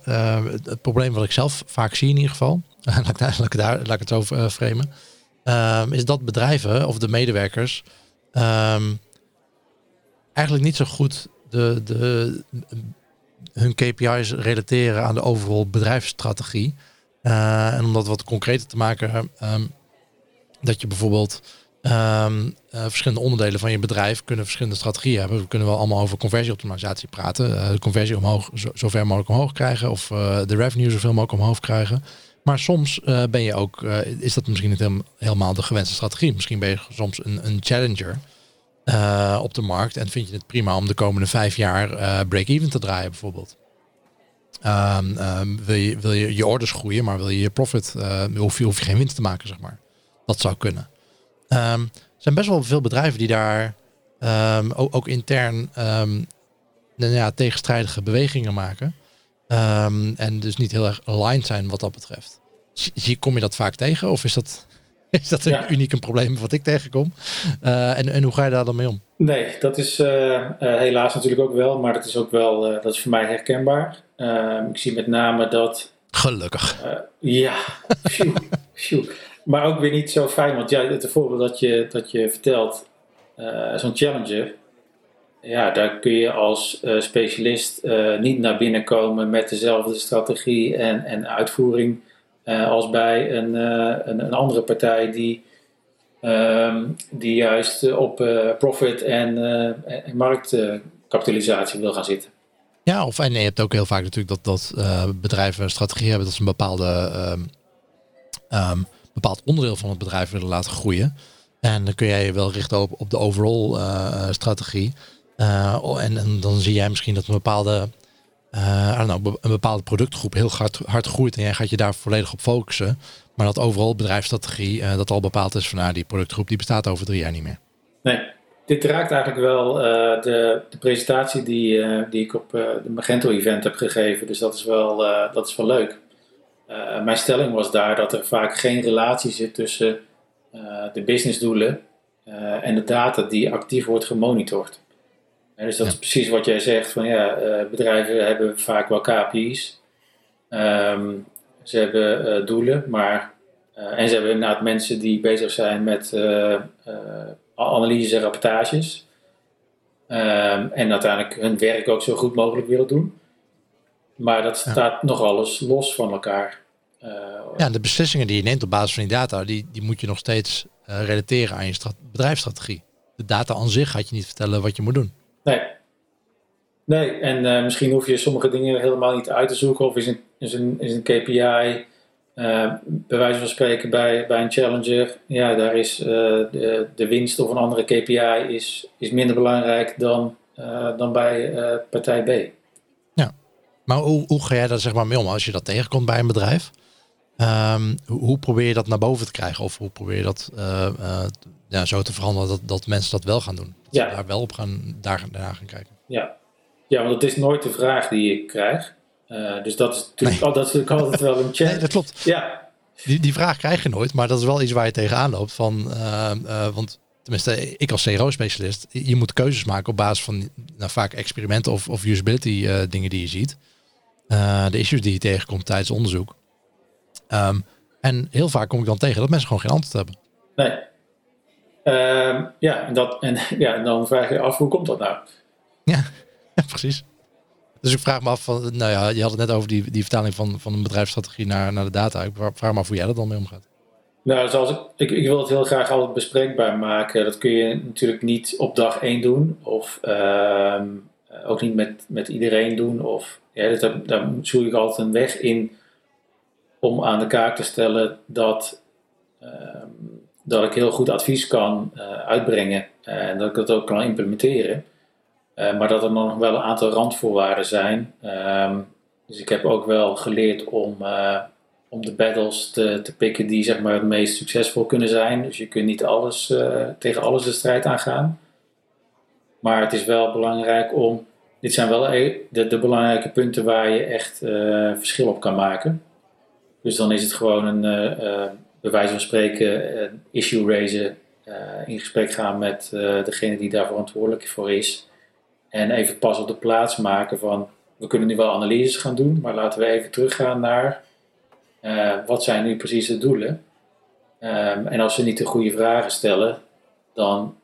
het probleem wat ik zelf vaak zie in ieder geval, laat, ik, laat, ik daar, laat ik het zo framen is dat bedrijven of de medewerkers eigenlijk niet zo goed de, de, hun KPI's relateren aan de overal bedrijfsstrategie. Uh, en om dat wat concreter te maken, um, dat je bijvoorbeeld um, uh, verschillende onderdelen van je bedrijf kunnen verschillende strategieën hebben. We kunnen wel allemaal over conversieoptimalisatie praten. Uh, de conversie omhoog, zo, ver mogelijk omhoog krijgen. Of de revenue zoveel mogelijk omhoog krijgen. Maar soms ben je ook, is dat misschien niet helemaal de gewenste strategie. Misschien ben je soms een, een challenger uh, op de markt en vind je het prima om de komende vijf jaar break-even te draaien bijvoorbeeld. Um, um, wil, je, wil je je orders groeien, maar wil je je profit, hoef, je, hoef je geen winst te maken, zeg maar. Dat zou kunnen. Um, er zijn best wel veel bedrijven die daar ook, ook, intern nou ja, tegenstrijdige bewegingen maken. En dus niet heel erg aligned zijn wat dat betreft. Zie, kom je dat vaak tegen? Of is dat, is dat een uniek een probleem wat ik tegenkom? Uh, en, en hoe ga je daar dan mee om? Nee, dat is uh, uh, helaas natuurlijk ook wel. Maar dat is ook wel, dat is voor mij herkenbaar. Ehm, ik zie met name dat... Gelukkig. ja, maar ook weer niet zo fijn. Want ja, het voorbeeld dat je, dat je vertelt, zo'n challenger ja, daar kun je als uh, specialist uh, niet naar binnen komen met dezelfde strategie en, en uitvoering uh, als bij een, een, een, andere partij die, um, die juist op profit en, en marktkapitalisatie wil gaan zitten. Ja, of en je hebt ook heel vaak natuurlijk dat, dat bedrijven een strategie hebben dat ze een bepaalde een bepaald onderdeel van het bedrijf willen laten groeien. En dan kun jij je wel richten op, op de overall strategie. en, en, dan zie jij misschien dat een bepaalde, know, een bepaalde productgroep heel hard, hard groeit en jij gaat je daar volledig op focussen. Maar dat overal bedrijfsstrategie, uh, dat al bepaald is van nou, die productgroep die bestaat over drie jaar niet meer. Nee, dit raakt eigenlijk wel uh, de, de, presentatie die, uh, die ik op de Magento event heb gegeven. Dus dat is wel, dat is wel leuk. mijn stelling was daar dat er vaak geen relatie zit tussen de businessdoelen en de data die actief wordt gemonitord. Dus dat is precies wat jij zegt, van ja, bedrijven hebben vaak wel KPI's. Um, ze hebben uh, doelen, maar. Uh, en ze hebben inderdaad mensen die bezig zijn met uh, analyse en rapportages. Um, en uiteindelijk hun werk ook zo goed mogelijk willen doen. Maar dat staat nog alles los van elkaar. ja, de beslissingen die je neemt op basis van die data, die, die moet je nog steeds relateren aan je bedrijfsstrategie. De data aan zich gaat je niet vertellen wat je moet doen. Nee, Nee, en uh, misschien hoef je sommige dingen helemaal niet uit te zoeken. Of is een, is een, is een KPI, uh, eh, bij wijze van spreken bij, bij een challenger, ja, daar is uh, de, de winst of een andere KPI is, is minder belangrijk dan, dan bij partij B. Ja, maar hoe, hoe ga jij daar zeg maar mee om als je dat tegenkomt bij een bedrijf? Um, hoe probeer je dat naar boven te krijgen? Of hoe probeer je dat ja, zo te veranderen dat, dat mensen dat wel gaan doen? Dat ja. daar wel op gaan, daar, daar gaan kijken. Ja, ja, want het is nooit de vraag die ik krijg. Uh, dus dat is natuurlijk, nee. dat is natuurlijk altijd wel een chat. Nee, dat klopt. Ja. Die, die vraag krijg je nooit, maar dat is wel iets waar je tegenaan loopt. Van, uh, uh, want tenminste, ik als CRO-specialist, je moet keuzes maken op basis van nou, vaak experimenten of, of usability dingen die je ziet. de issues die je tegenkomt tijdens onderzoek. Um, en heel vaak kom ik dan tegen dat mensen gewoon geen antwoord hebben. Nee. Um, ja, en, dat, en, ja, en dan vraag je af, hoe komt dat nou? Ja. precies. Dus ik vraag me af, van, nou ja, je had het net over die, die vertaling van, van een bedrijfsstrategie naar, naar de data. Ik vraag me af hoe jij dat dan mee omgaat. Nou, zoals ik, ik, ik, wil het heel graag altijd bespreekbaar maken. Dat kun je natuurlijk niet op dag één doen. Of uh, ook niet met, met iedereen doen. Of, ja, dus daar, daar zoek ik altijd een weg in om aan de kaak te stellen dat, uh, dat ik heel goed advies kan uh, uitbrengen. En dat ik dat ook kan implementeren. Eh, maar dat er nog wel een aantal randvoorwaarden zijn. Ehm, dus ik heb ook wel geleerd om, om de battles te, te pikken die zeg maar, het meest succesvol kunnen zijn. Dus je kunt niet alles, tegen alles de strijd aangaan. Maar het is wel belangrijk om. Dit zijn wel e-, de, de belangrijke punten waar je echt verschil op kan maken. Dus dan is het gewoon een, bij wijze van spreken, een issue raiser. in gesprek gaan met degene die daar verantwoordelijk voor is. En even pas op de plaats maken van, we kunnen nu wel analyses gaan doen, maar laten we even teruggaan naar wat zijn nu precies de doelen. Um, en als ze niet de goede vragen stellen, dan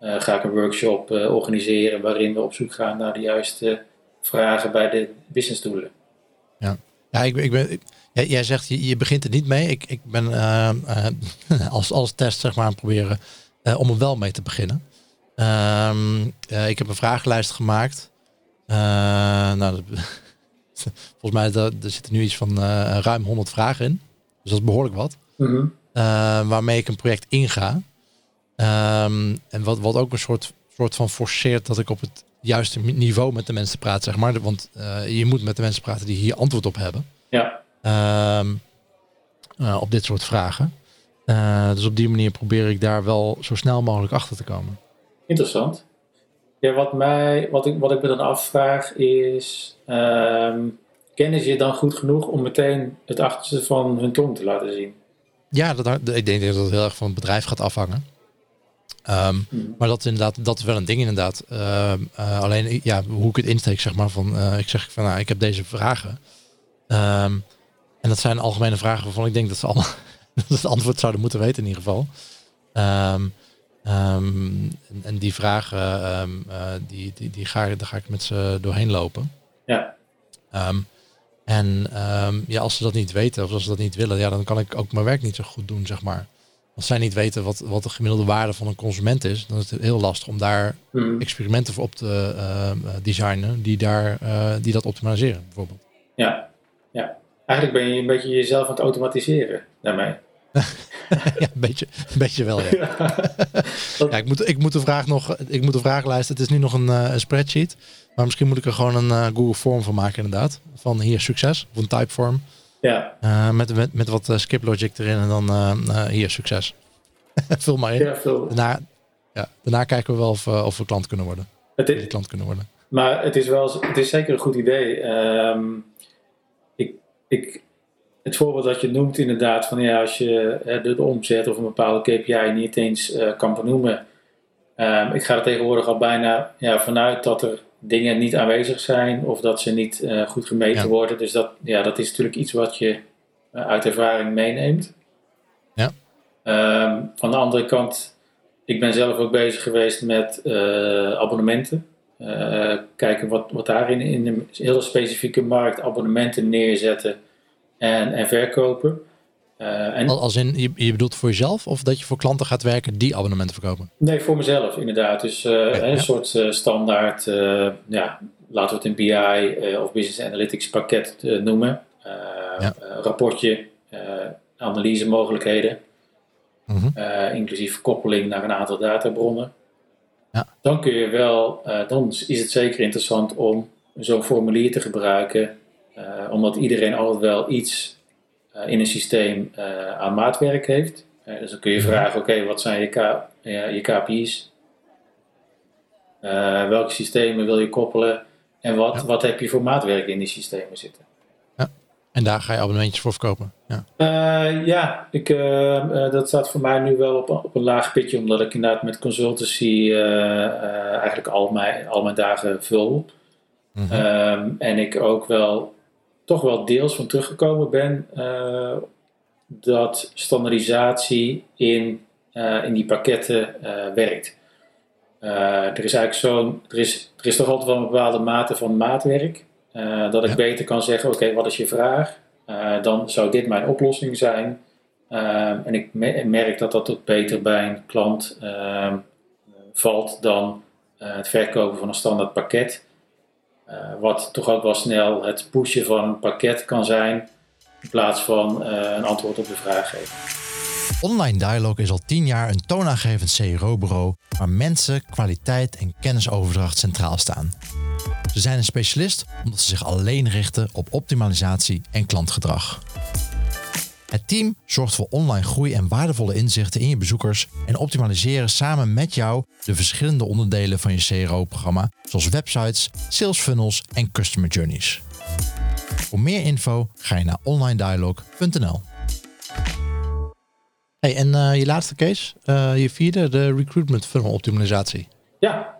ga ik een workshop organiseren waarin we op zoek gaan naar de juiste vragen bij de businessdoelen. Ja, ik, ik ben, jij, jij zegt je, je begint er niet mee. Ik, ik ben als, als test zeg maar aan het proberen om er wel mee te beginnen. Uh, ik heb een vragenlijst gemaakt. Nou, volgens mij er, er zitten nu iets van ruim 100 vragen in. Dus dat is behoorlijk wat. -hmm. waarmee ik een project inga. Um, en wat, wat ook een soort, soort van forceert dat ik op het juiste niveau met de mensen praat, zeg maar. Want je moet met de mensen praten die hier antwoord op hebben. Ja. Um, op dit soort vragen. dus op die manier probeer ik daar wel zo snel mogelijk achter te komen. Interessant. Ja, wat, mij, wat, ik, wat ik me dan afvraag is: um, kennen ze je dan goed genoeg om meteen het achterste van hun tong te laten zien? Ja, dat, ik denk dat het heel erg van het bedrijf gaat afhangen. Um, Maar dat is inderdaad, dat is wel een ding inderdaad. Uh, uh, alleen ja, hoe ik het insteek, zeg maar, van uh, ik zeg van nou, ik heb deze vragen. Um, en dat zijn algemene vragen waarvan ik denk dat ze allemaal het antwoord zouden moeten weten in ieder geval. Um, en, en, die vragen, uh, die, die, die ga, daar ga ik met ze doorheen lopen. Ja. En ja, als ze dat niet weten of als ze dat niet willen, ja, dan kan ik ook mijn werk niet zo goed doen, zeg maar. Als zij niet weten wat, wat de gemiddelde waarde van een consument is, dan is het heel lastig om daar hmm. experimenten voor op te uh, designen die, daar, uh, die dat optimaliseren, bijvoorbeeld. Ja, ja. Eigenlijk ben je een beetje jezelf aan het automatiseren. daarmee. ja, een beetje, een beetje wel, ja. ja ik, moet, ik, moet de vraag nog, ik moet de vragenlijst, het is nu nog een, een spreadsheet. Maar misschien moet ik er gewoon een Google Form van maken inderdaad. Van hier succes, of een typeform. Ja. met, met, met wat skip logic erin en dan hier succes. vul maar in. Ja, vul. Daarna, ja, daarna kijken we wel of, of we klant kunnen worden. Het is, klant kunnen worden. Maar het is, wel, het is zeker een goed idee. Um, ik, ik, het voorbeeld dat je noemt inderdaad, van ja, als je de, de omzet of een bepaalde KPI niet eens uh, kan benoemen. Um, ik ga er tegenwoordig al bijna ja, vanuit dat er dingen niet aanwezig zijn of dat ze niet uh, goed gemeten worden. Dus dat, ja, dat is natuurlijk iets wat je uh, uit ervaring meeneemt. Ja. Um, van de andere kant, ik ben zelf ook bezig geweest met abonnementen. Uh, kijken wat, wat daarin in een hele specifieke markt abonnementen neerzetten en, en verkopen. Uh, en, Als in, je, je bedoelt voor jezelf of dat je voor klanten gaat werken die abonnementen verkopen? Nee, voor mezelf inderdaad. Dus uh, een soort standaard, ja, laten we het een BI of Business Analytics pakket noemen. Ja. rapportje, analyse mogelijkheden, mm inclusief koppeling naar een aantal databronnen. Ja. Dan kun je wel, dan is het zeker interessant om zo'n formulier te gebruiken, omdat iedereen altijd wel iets in een systeem aan maatwerk heeft. dus dan kun je vragen, oké, wat zijn je, K, je KPI's? welke systemen wil je koppelen? En wat, ja. wat heb je voor maatwerk in die systemen zitten? En daar ga je abonnementjes voor verkopen? Ja, uh, ja ik, uh, dat staat voor mij nu wel op, op een laag pitje, omdat ik inderdaad met consultancy eigenlijk al mijn, al mijn dagen vul. Mm -hmm. um, en ik ook wel toch wel deels van teruggekomen ben dat standaardisatie in, in die pakketten werkt. er is eigenlijk zo'n, er is, er is toch altijd wel een bepaalde mate van maatwerk. Dat ik ja. beter kan zeggen, oké, wat is je vraag? Dan zou dit mijn oplossing zijn. En ik me merk dat dat ook beter bij een klant valt dan het verkopen van een standaard pakket. Wat toch ook wel snel het pushen van een pakket kan zijn, in plaats van een antwoord op de vraag geven. Online Dialogue is al tien jaar een toonaangevend CRO-bureau waar mensen, kwaliteit en kennisoverdracht centraal staan. Ze zijn een specialist omdat ze zich alleen richten op optimalisatie en klantgedrag. Het team zorgt voor online groei en waardevolle inzichten in je bezoekers en optimaliseren samen met jou de verschillende onderdelen van je CRO-programma, zoals websites, sales funnels en customer journeys. Voor meer info ga je naar onlinedialog.nl. Hey, en uh, je laatste case, uh, je vierde, de recruitment funnel optimalisatie. Ja,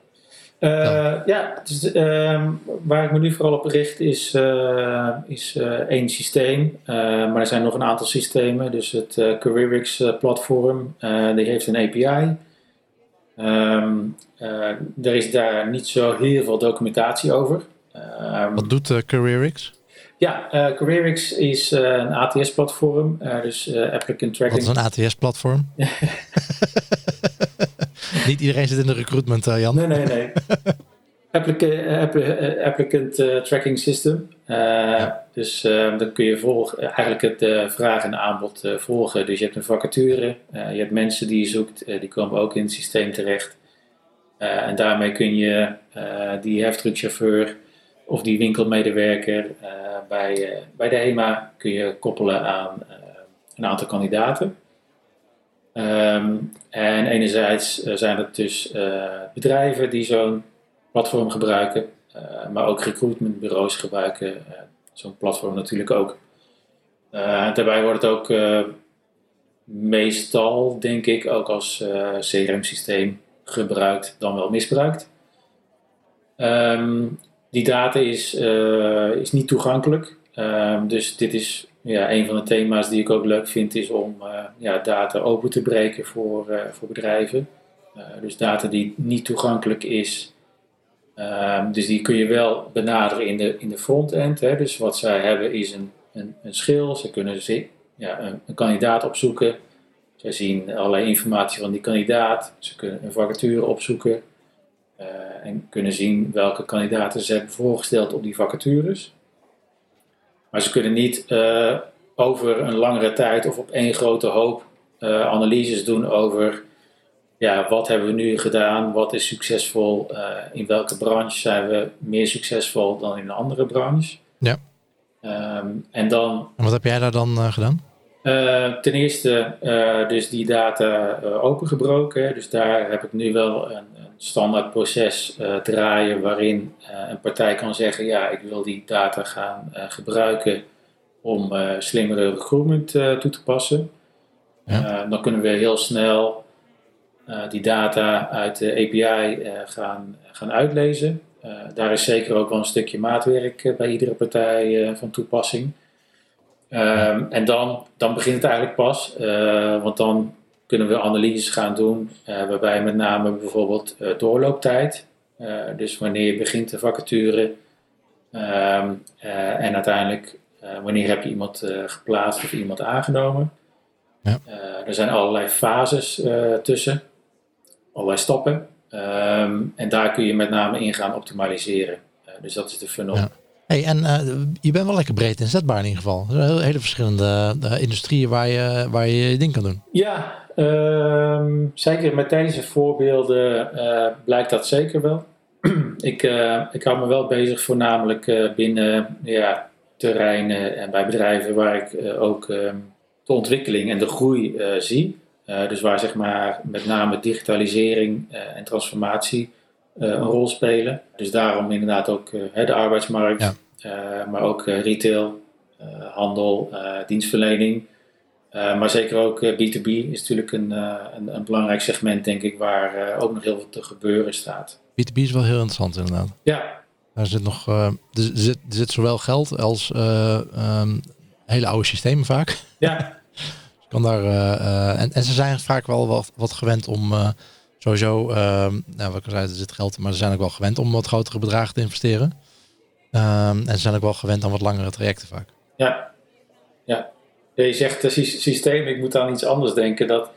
uh, ja, dus, uh, waar ik me nu vooral op richt is, uh, is één systeem. maar er zijn nog een aantal systemen. Dus het CareerX platform, die heeft een API. Um, er is daar niet zo heel veel documentatie over. Um, Wat doet CareerX? Ja, CareerX is een ATS-platform, dus Applicant Tracking. Wat is een ATS-platform? Niet iedereen zit in de recruitment, uh, Jan. Nee, nee, nee. Applicant, uh, applicant uh, Tracking System. Ja. Dus dan kun je volg, eigenlijk het vraag en aanbod volgen. Dus je hebt een vacature, je hebt mensen die je zoekt, die komen ook in het systeem terecht. en daarmee kun je die heftruckchauffeur of die winkelmedewerker bij, bij de HEMA kun je koppelen aan een aantal kandidaten. Um, en enerzijds uh, zijn het dus uh, bedrijven die zo'n platform gebruiken, uh, maar ook recruitmentbureaus gebruiken zo'n platform natuurlijk ook. daarbij wordt het ook meestal, denk ik, ook als CRM-systeem gebruikt, dan wel misbruikt. Um, die data is, is niet toegankelijk, um, dus dit is ja, een van de thema's die ik ook leuk vind is om uh, ja, data open te breken voor, uh, voor bedrijven. Uh, dus data die niet toegankelijk is. Um, dus die kun je wel benaderen in de, in de front-end. Dus wat zij hebben is een, een, een schil. Ze kunnen ja, een, een kandidaat opzoeken. Zij zien allerlei informatie van die kandidaat. Ze kunnen een vacature opzoeken. en kunnen zien welke kandidaten ze hebben voorgesteld op die vacatures. Maar ze kunnen niet uh, over een langere tijd of op één grote hoop analyses doen over ja, wat hebben we nu gedaan, wat is succesvol, in welke branche zijn we meer succesvol dan in een andere branche. Ja. Ehm, en dan. En wat heb jij daar dan gedaan? Uh, ten eerste uh, dus die data uh, opengebroken. Dus daar heb ik nu wel een, een standaard proces draaien waarin een partij kan zeggen: ja, ik wil die data gaan gebruiken om slimmere recruitment toe te passen. Ja. dan kunnen we heel snel die data uit de API gaan, gaan uitlezen. daar is zeker ook wel een stukje maatwerk bij iedere partij van toepassing. Um, en dan, dan begint het eigenlijk pas, uh, want dan kunnen we analyses gaan doen, uh, waarbij met name bijvoorbeeld uh, doorlooptijd, dus wanneer je begint de vacature um, en uiteindelijk wanneer heb je iemand geplaatst of iemand aangenomen. Ja. er zijn allerlei fases tussen, allerlei stappen. Um, en daar kun je met name in gaan optimaliseren. dus dat is de funnel. Ja. Hey, en uh, je bent wel lekker breed inzetbaar in ieder geval. Er zijn hele verschillende uh, industrieën waar je, waar je je ding kan doen. Ja, um, zeker met deze voorbeelden uh, blijkt dat zeker wel. ik, ik hou me wel bezig voornamelijk binnen ja, terreinen en bij bedrijven waar ik ook ehm, de ontwikkeling en de groei zie. dus waar zeg maar met name digitalisering en transformatie een rol spelen. Dus daarom inderdaad ook de arbeidsmarkt. Ja. Eh, maar ook eh, retail, eh, handel, dienstverlening. maar zeker ook B2B is natuurlijk een, een, een, belangrijk segment, denk ik, waar ook nog heel veel te gebeuren staat. B2B is wel heel interessant, inderdaad. Ja. Daar zit nog, er, zit, er zit zowel geld als um, hele oude systemen vaak. Ja. kan daar, en, en ze zijn vaak wel wat, wat gewend om sowieso, uh, nou, wat ik zei, er zit geld, maar ze zijn ook wel gewend om wat grotere bedragen te investeren. Um, en ze zijn ook wel gewend aan wat langere trajecten vaak. Ja, ja. Je zegt het systeem, ik moet aan iets anders denken. Dat,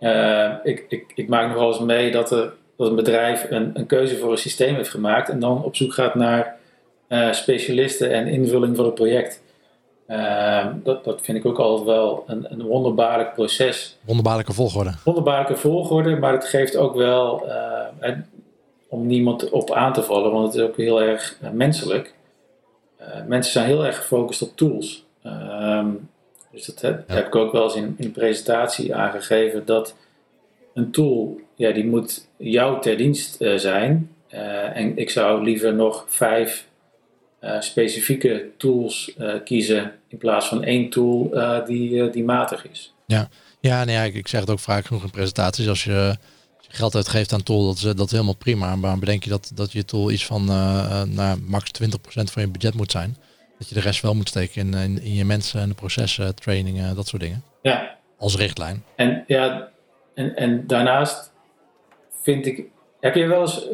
uh, ik, ik, ik maak nog wel eens mee dat, er, dat een bedrijf een, een keuze voor een systeem heeft gemaakt en dan op zoek gaat naar uh, specialisten en invulling voor het project. Uh, dat, dat vind ik ook altijd wel een, een wonderbaarlijk proces. Wonderbaarlijke volgorde. Wonderbaarlijke volgorde, maar het geeft ook wel, om niemand op aan te vallen, want het is ook heel erg menselijk. Eh, mensen zijn heel erg gefocust op tools. Ehm, dus dat heb, heb, ik ook wel eens in, in een presentatie aangegeven dat een tool, ja, die moet jou ter dienst uh, zijn. Uh, en ik zou liever nog vijf specifieke tools kiezen in plaats van één tool die, die matig is. Ja, ja, nee, ik, ik zeg het ook vaak genoeg in presentaties. Als je geld uitgeeft aan tool, dat is, dat is helemaal prima. Maar bedenk je dat, dat je tool iets van uh, nou, max 20% van je budget moet zijn. Dat je de rest wel moet steken in, in, in je mensen en de processen, trainingen, dat soort dingen. Ja. Als richtlijn. En ja, en, en daarnaast vind ik, heb je wel eens,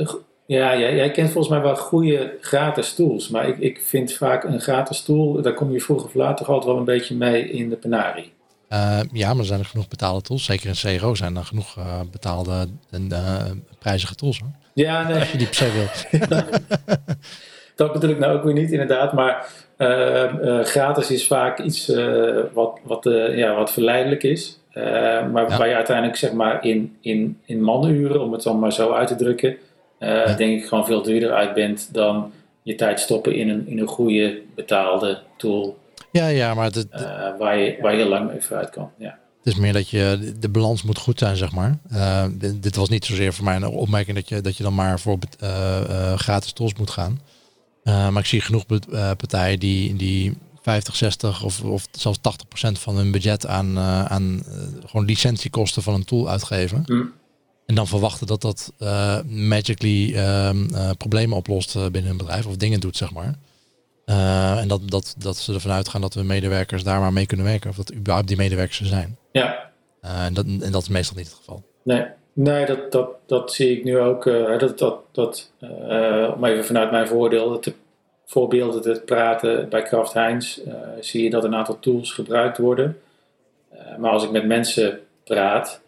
ja, jij, jij kent volgens mij wel goede gratis tools. Maar ik, ik vind vaak een gratis tool, daar kom je vroeg of later altijd wel een beetje mee in de penarie. Uh, ja, maar er zijn er genoeg betaalde tools. Zeker in CRO zijn er genoeg uh, betaalde en uh, prijzige tools. Hoor. Ja, nee. Als je die per se wilt. dat bedoel ik nou ook weer niet, inderdaad. Maar gratis is vaak iets wat, wat, ja, wat verleidelijk is. maar ja. waar je uiteindelijk zeg maar in, in, in manuren, om het dan maar zo uit te drukken, ja. denk ik gewoon veel duurder uit bent dan je tijd stoppen in een, in een goede betaalde tool. Ja, ja, maar het, uh, waar, je, waar je heel lang mee vooruit kan. Ja. Het is meer dat je de balans moet goed zijn, zeg maar. Uh, dit, dit, was niet zozeer voor mij een opmerking dat je, dat je dan maar voor uh, gratis tools moet gaan. maar ik zie genoeg partijen die, die 50, 60 of, of zelfs 80 procent van hun budget aan, aan gewoon licentiekosten van een tool uitgeven. Mm. En dan verwachten dat dat magically ehm, problemen oplost binnen een bedrijf of dingen doet, zeg maar. Uh, en dat, dat, dat ze ervan uitgaan dat we medewerkers daar maar mee kunnen werken. Of dat überhaupt die medewerkers er zijn. Ja. Uh, en, dat, en dat is meestal niet het geval. Nee, nee dat, dat, dat zie ik nu ook. Uh, dat, dat, dat, om even vanuit mijn voordeel te, voorbeelden te praten. Bij Kraft Heinz zie je dat een aantal tools gebruikt worden. maar als ik met mensen praat,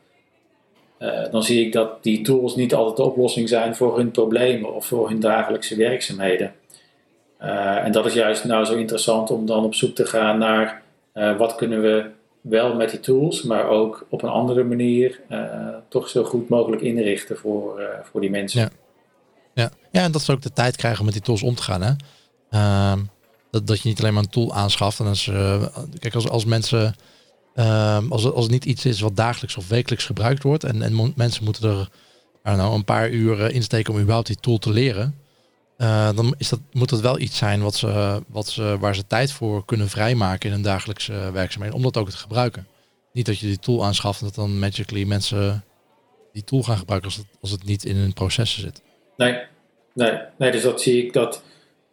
dan zie ik dat die tools niet altijd de oplossing zijn voor hun problemen of voor hun dagelijkse werkzaamheden. Uh, en dat is juist nou zo interessant om dan op zoek te gaan naar wat kunnen we wel met die tools, maar ook op een andere manier toch zo goed mogelijk inrichten voor, voor die mensen. Ja. Ja. ja, en dat ze ook de tijd krijgen om met die tools om te gaan. Hè? Ehm, dat, dat je niet alleen maar een tool aanschaft. En als, kijk, als, als mensen Ehm, als, als het niet iets is wat dagelijks of wekelijks gebruikt wordt en, en mensen moeten er nou, een paar uur eh, insteken om überhaupt die tool te leren, uh, dan is dat, moet dat wel iets zijn wat ze, wat ze, waar ze tijd voor kunnen vrijmaken in hun dagelijkse werkzaamheden, om dat ook te gebruiken. Niet dat je die tool aanschaft en dat dan magically mensen die tool gaan gebruiken als het, als het niet in hun processen zit. Nee, nee, nee dus dat zie ik dat.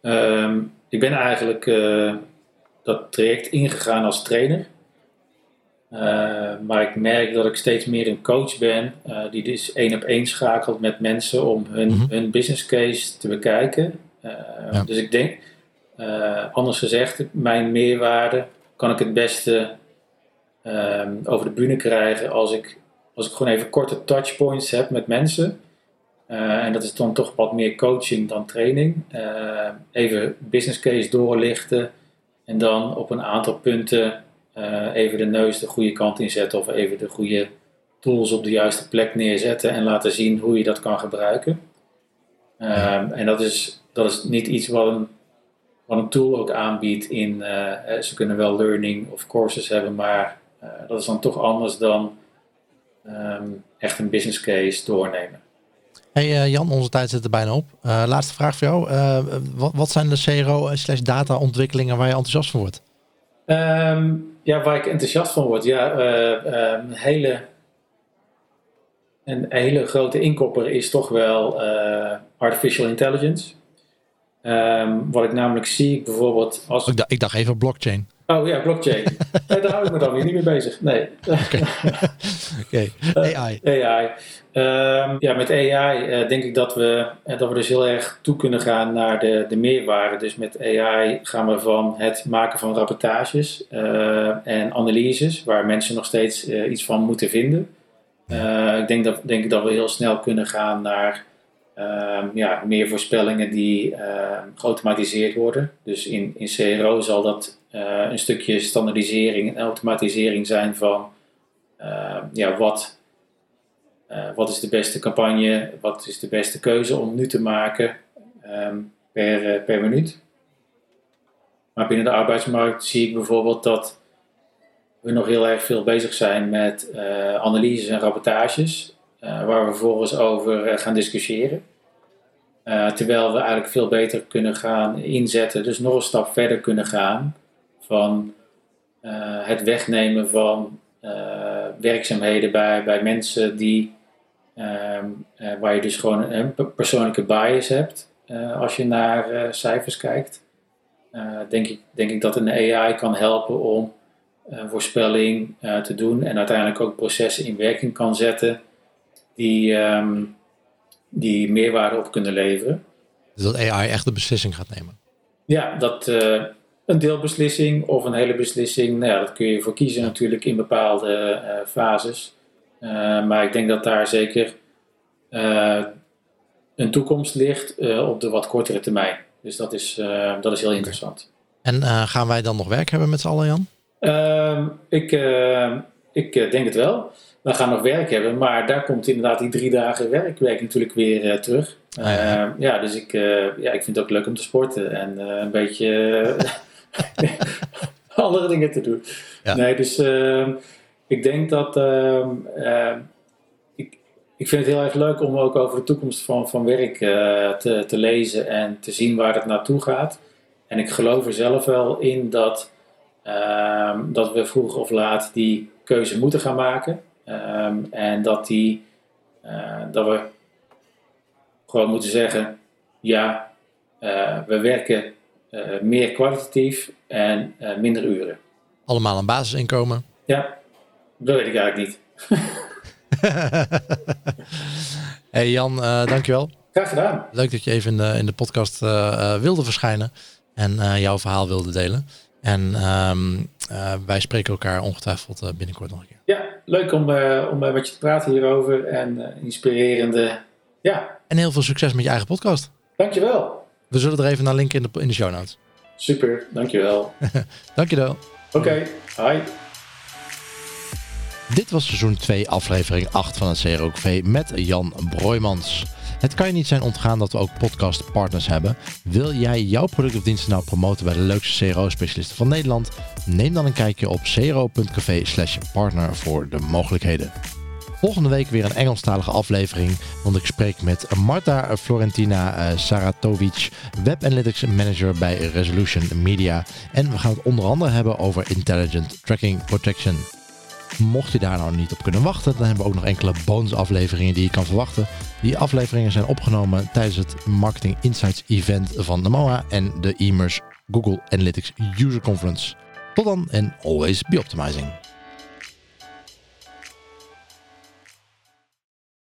Ehm, ik ben eigenlijk dat traject ingegaan als trainer. Uh, maar ik merk dat ik steeds meer een coach ben, uh, die dus één op één schakelt met mensen om hun, mm -hmm. hun business case te bekijken. Ja. Dus ik denk, anders gezegd, mijn meerwaarde kan ik het beste ehm, over de bühne krijgen als ik, als ik gewoon even korte touchpoints heb met mensen. en dat is dan toch wat meer coaching dan training. even business case doorlichten en dan op een aantal punten uh, even de neus de goede kant inzetten of even de goede tools op de juiste plek neerzetten en laten zien hoe je dat kan gebruiken. Um, en dat is, dat is niet iets wat een, wat een tool ook aanbiedt in, uh, ze kunnen wel learning of courses hebben, maar dat is dan toch anders dan um, echt een business case doornemen. Hey Jan, onze tijd zit er bijna op. laatste vraag voor jou. Wat, wat, zijn de CRO slash data ontwikkelingen waar je enthousiast van wordt? Um, ja, waar ik enthousiast van word. Ja, uh, um, hele, een hele grote inkopper is toch wel uh, artificial intelligence. Um, wat ik namelijk zie, bijvoorbeeld als... Ik ik dacht even blockchain. Oh ja, blockchain. nee, daar hou ik me dan weer niet mee bezig. Nee. Oké, okay. okay. AI. Uh, AI. Um, ja, met AI uh, denk ik dat we, uh, dat we dus heel erg toe kunnen gaan naar de, de meerwaarde. Dus met AI gaan we van het maken van rapportages en analyses, waar mensen nog steeds iets van moeten vinden. ik denk dat, denk dat we heel snel kunnen gaan naar um, ja, meer voorspellingen die geautomatiseerd worden. Dus in, in CRO zal dat uh, een stukje standaardisering en automatisering zijn van uh, ja, wat, uh, wat is de beste campagne, wat is de beste keuze om nu te maken um, per, per minuut. Maar binnen de arbeidsmarkt zie ik bijvoorbeeld dat we nog heel erg veel bezig zijn met analyses en rapportages, waar we vervolgens over gaan discussiëren. terwijl we eigenlijk veel beter kunnen gaan inzetten, dus nog een stap verder kunnen gaan van uh, het wegnemen van uh, werkzaamheden bij, bij mensen die, um, uh, waar je dus gewoon een persoonlijke bias hebt als je naar cijfers kijkt. denk, ik, denk ik dat een AI kan helpen om voorspelling te doen en uiteindelijk ook processen in werking kan zetten die, um, die meerwaarde op kunnen leveren. Dus dat AI echt de beslissing gaat nemen? Ja, dat, een deelbeslissing of een hele beslissing. Nou ja, dat kun je voor kiezen natuurlijk in bepaalde uh, fases. Uh, maar ik denk dat daar zeker uh, een toekomst ligt op de wat kortere termijn. Dus dat is, dat is heel interessant. En gaan wij dan nog werk hebben met z'n allen, Jan? Ehm, ik, ik denk het wel. We gaan nog werk hebben, maar daar komt inderdaad die drie dagen werkweek natuurlijk weer terug. Ah, ja. ja. dus ik, ja, ik vind het ook leuk om te sporten en een beetje andere dingen te doen. Nee, dus uh, ik denk dat. Uh, uh, ik, ik vind het heel erg leuk om ook over de toekomst van, van werk eh, te, te lezen en te zien waar het naartoe gaat. En ik geloof er zelf wel in dat, ehm, dat we vroeg of laat die keuze moeten gaan maken. Ehm, en dat, die, eh, dat we gewoon moeten zeggen: ja, eh, we werken uh, meer kwalitatief en uh, minder uren. Allemaal een basisinkomen? Ja, dat weet ik eigenlijk niet. hey Jan, uh, dankjewel. Graag gedaan. Leuk dat je even in de, in de podcast wilde verschijnen en jouw verhaal wilde delen. En um, wij spreken elkaar ongetwijfeld binnenkort nog een keer. Ja, leuk om, om met je te praten hierover en inspirerende. Ja. En heel veel succes met je eigen podcast. Dankjewel. We zullen er even naar linken in de, in de show notes. Super, dankjewel. dankjewel. Oké, hi. Dit was seizoen 2, aflevering 8 van het CROKV met Jan Broijmans. Het kan je niet zijn ontgaan dat we ook podcastpartners hebben. Wil jij jouw product of diensten nou promoten bij de leukste CRO-specialisten van Nederland? Neem dan een kijkje op cro.cv slash partner voor de mogelijkheden. Volgende week weer een Engelstalige aflevering, want ik spreek met Marta Florentina eh, Saratovic, Web Analytics Manager bij Resolution Media. En we gaan het onder andere hebben over Intelligent Tracking Protection. Mocht je daar nou niet op kunnen wachten, dan hebben we ook nog enkele bonusafleveringen die je kan verwachten. Die afleveringen zijn opgenomen tijdens het Marketing Insights event van de MOA en de EMERS Google Analytics User Conference. Tot dan en always be optimizing.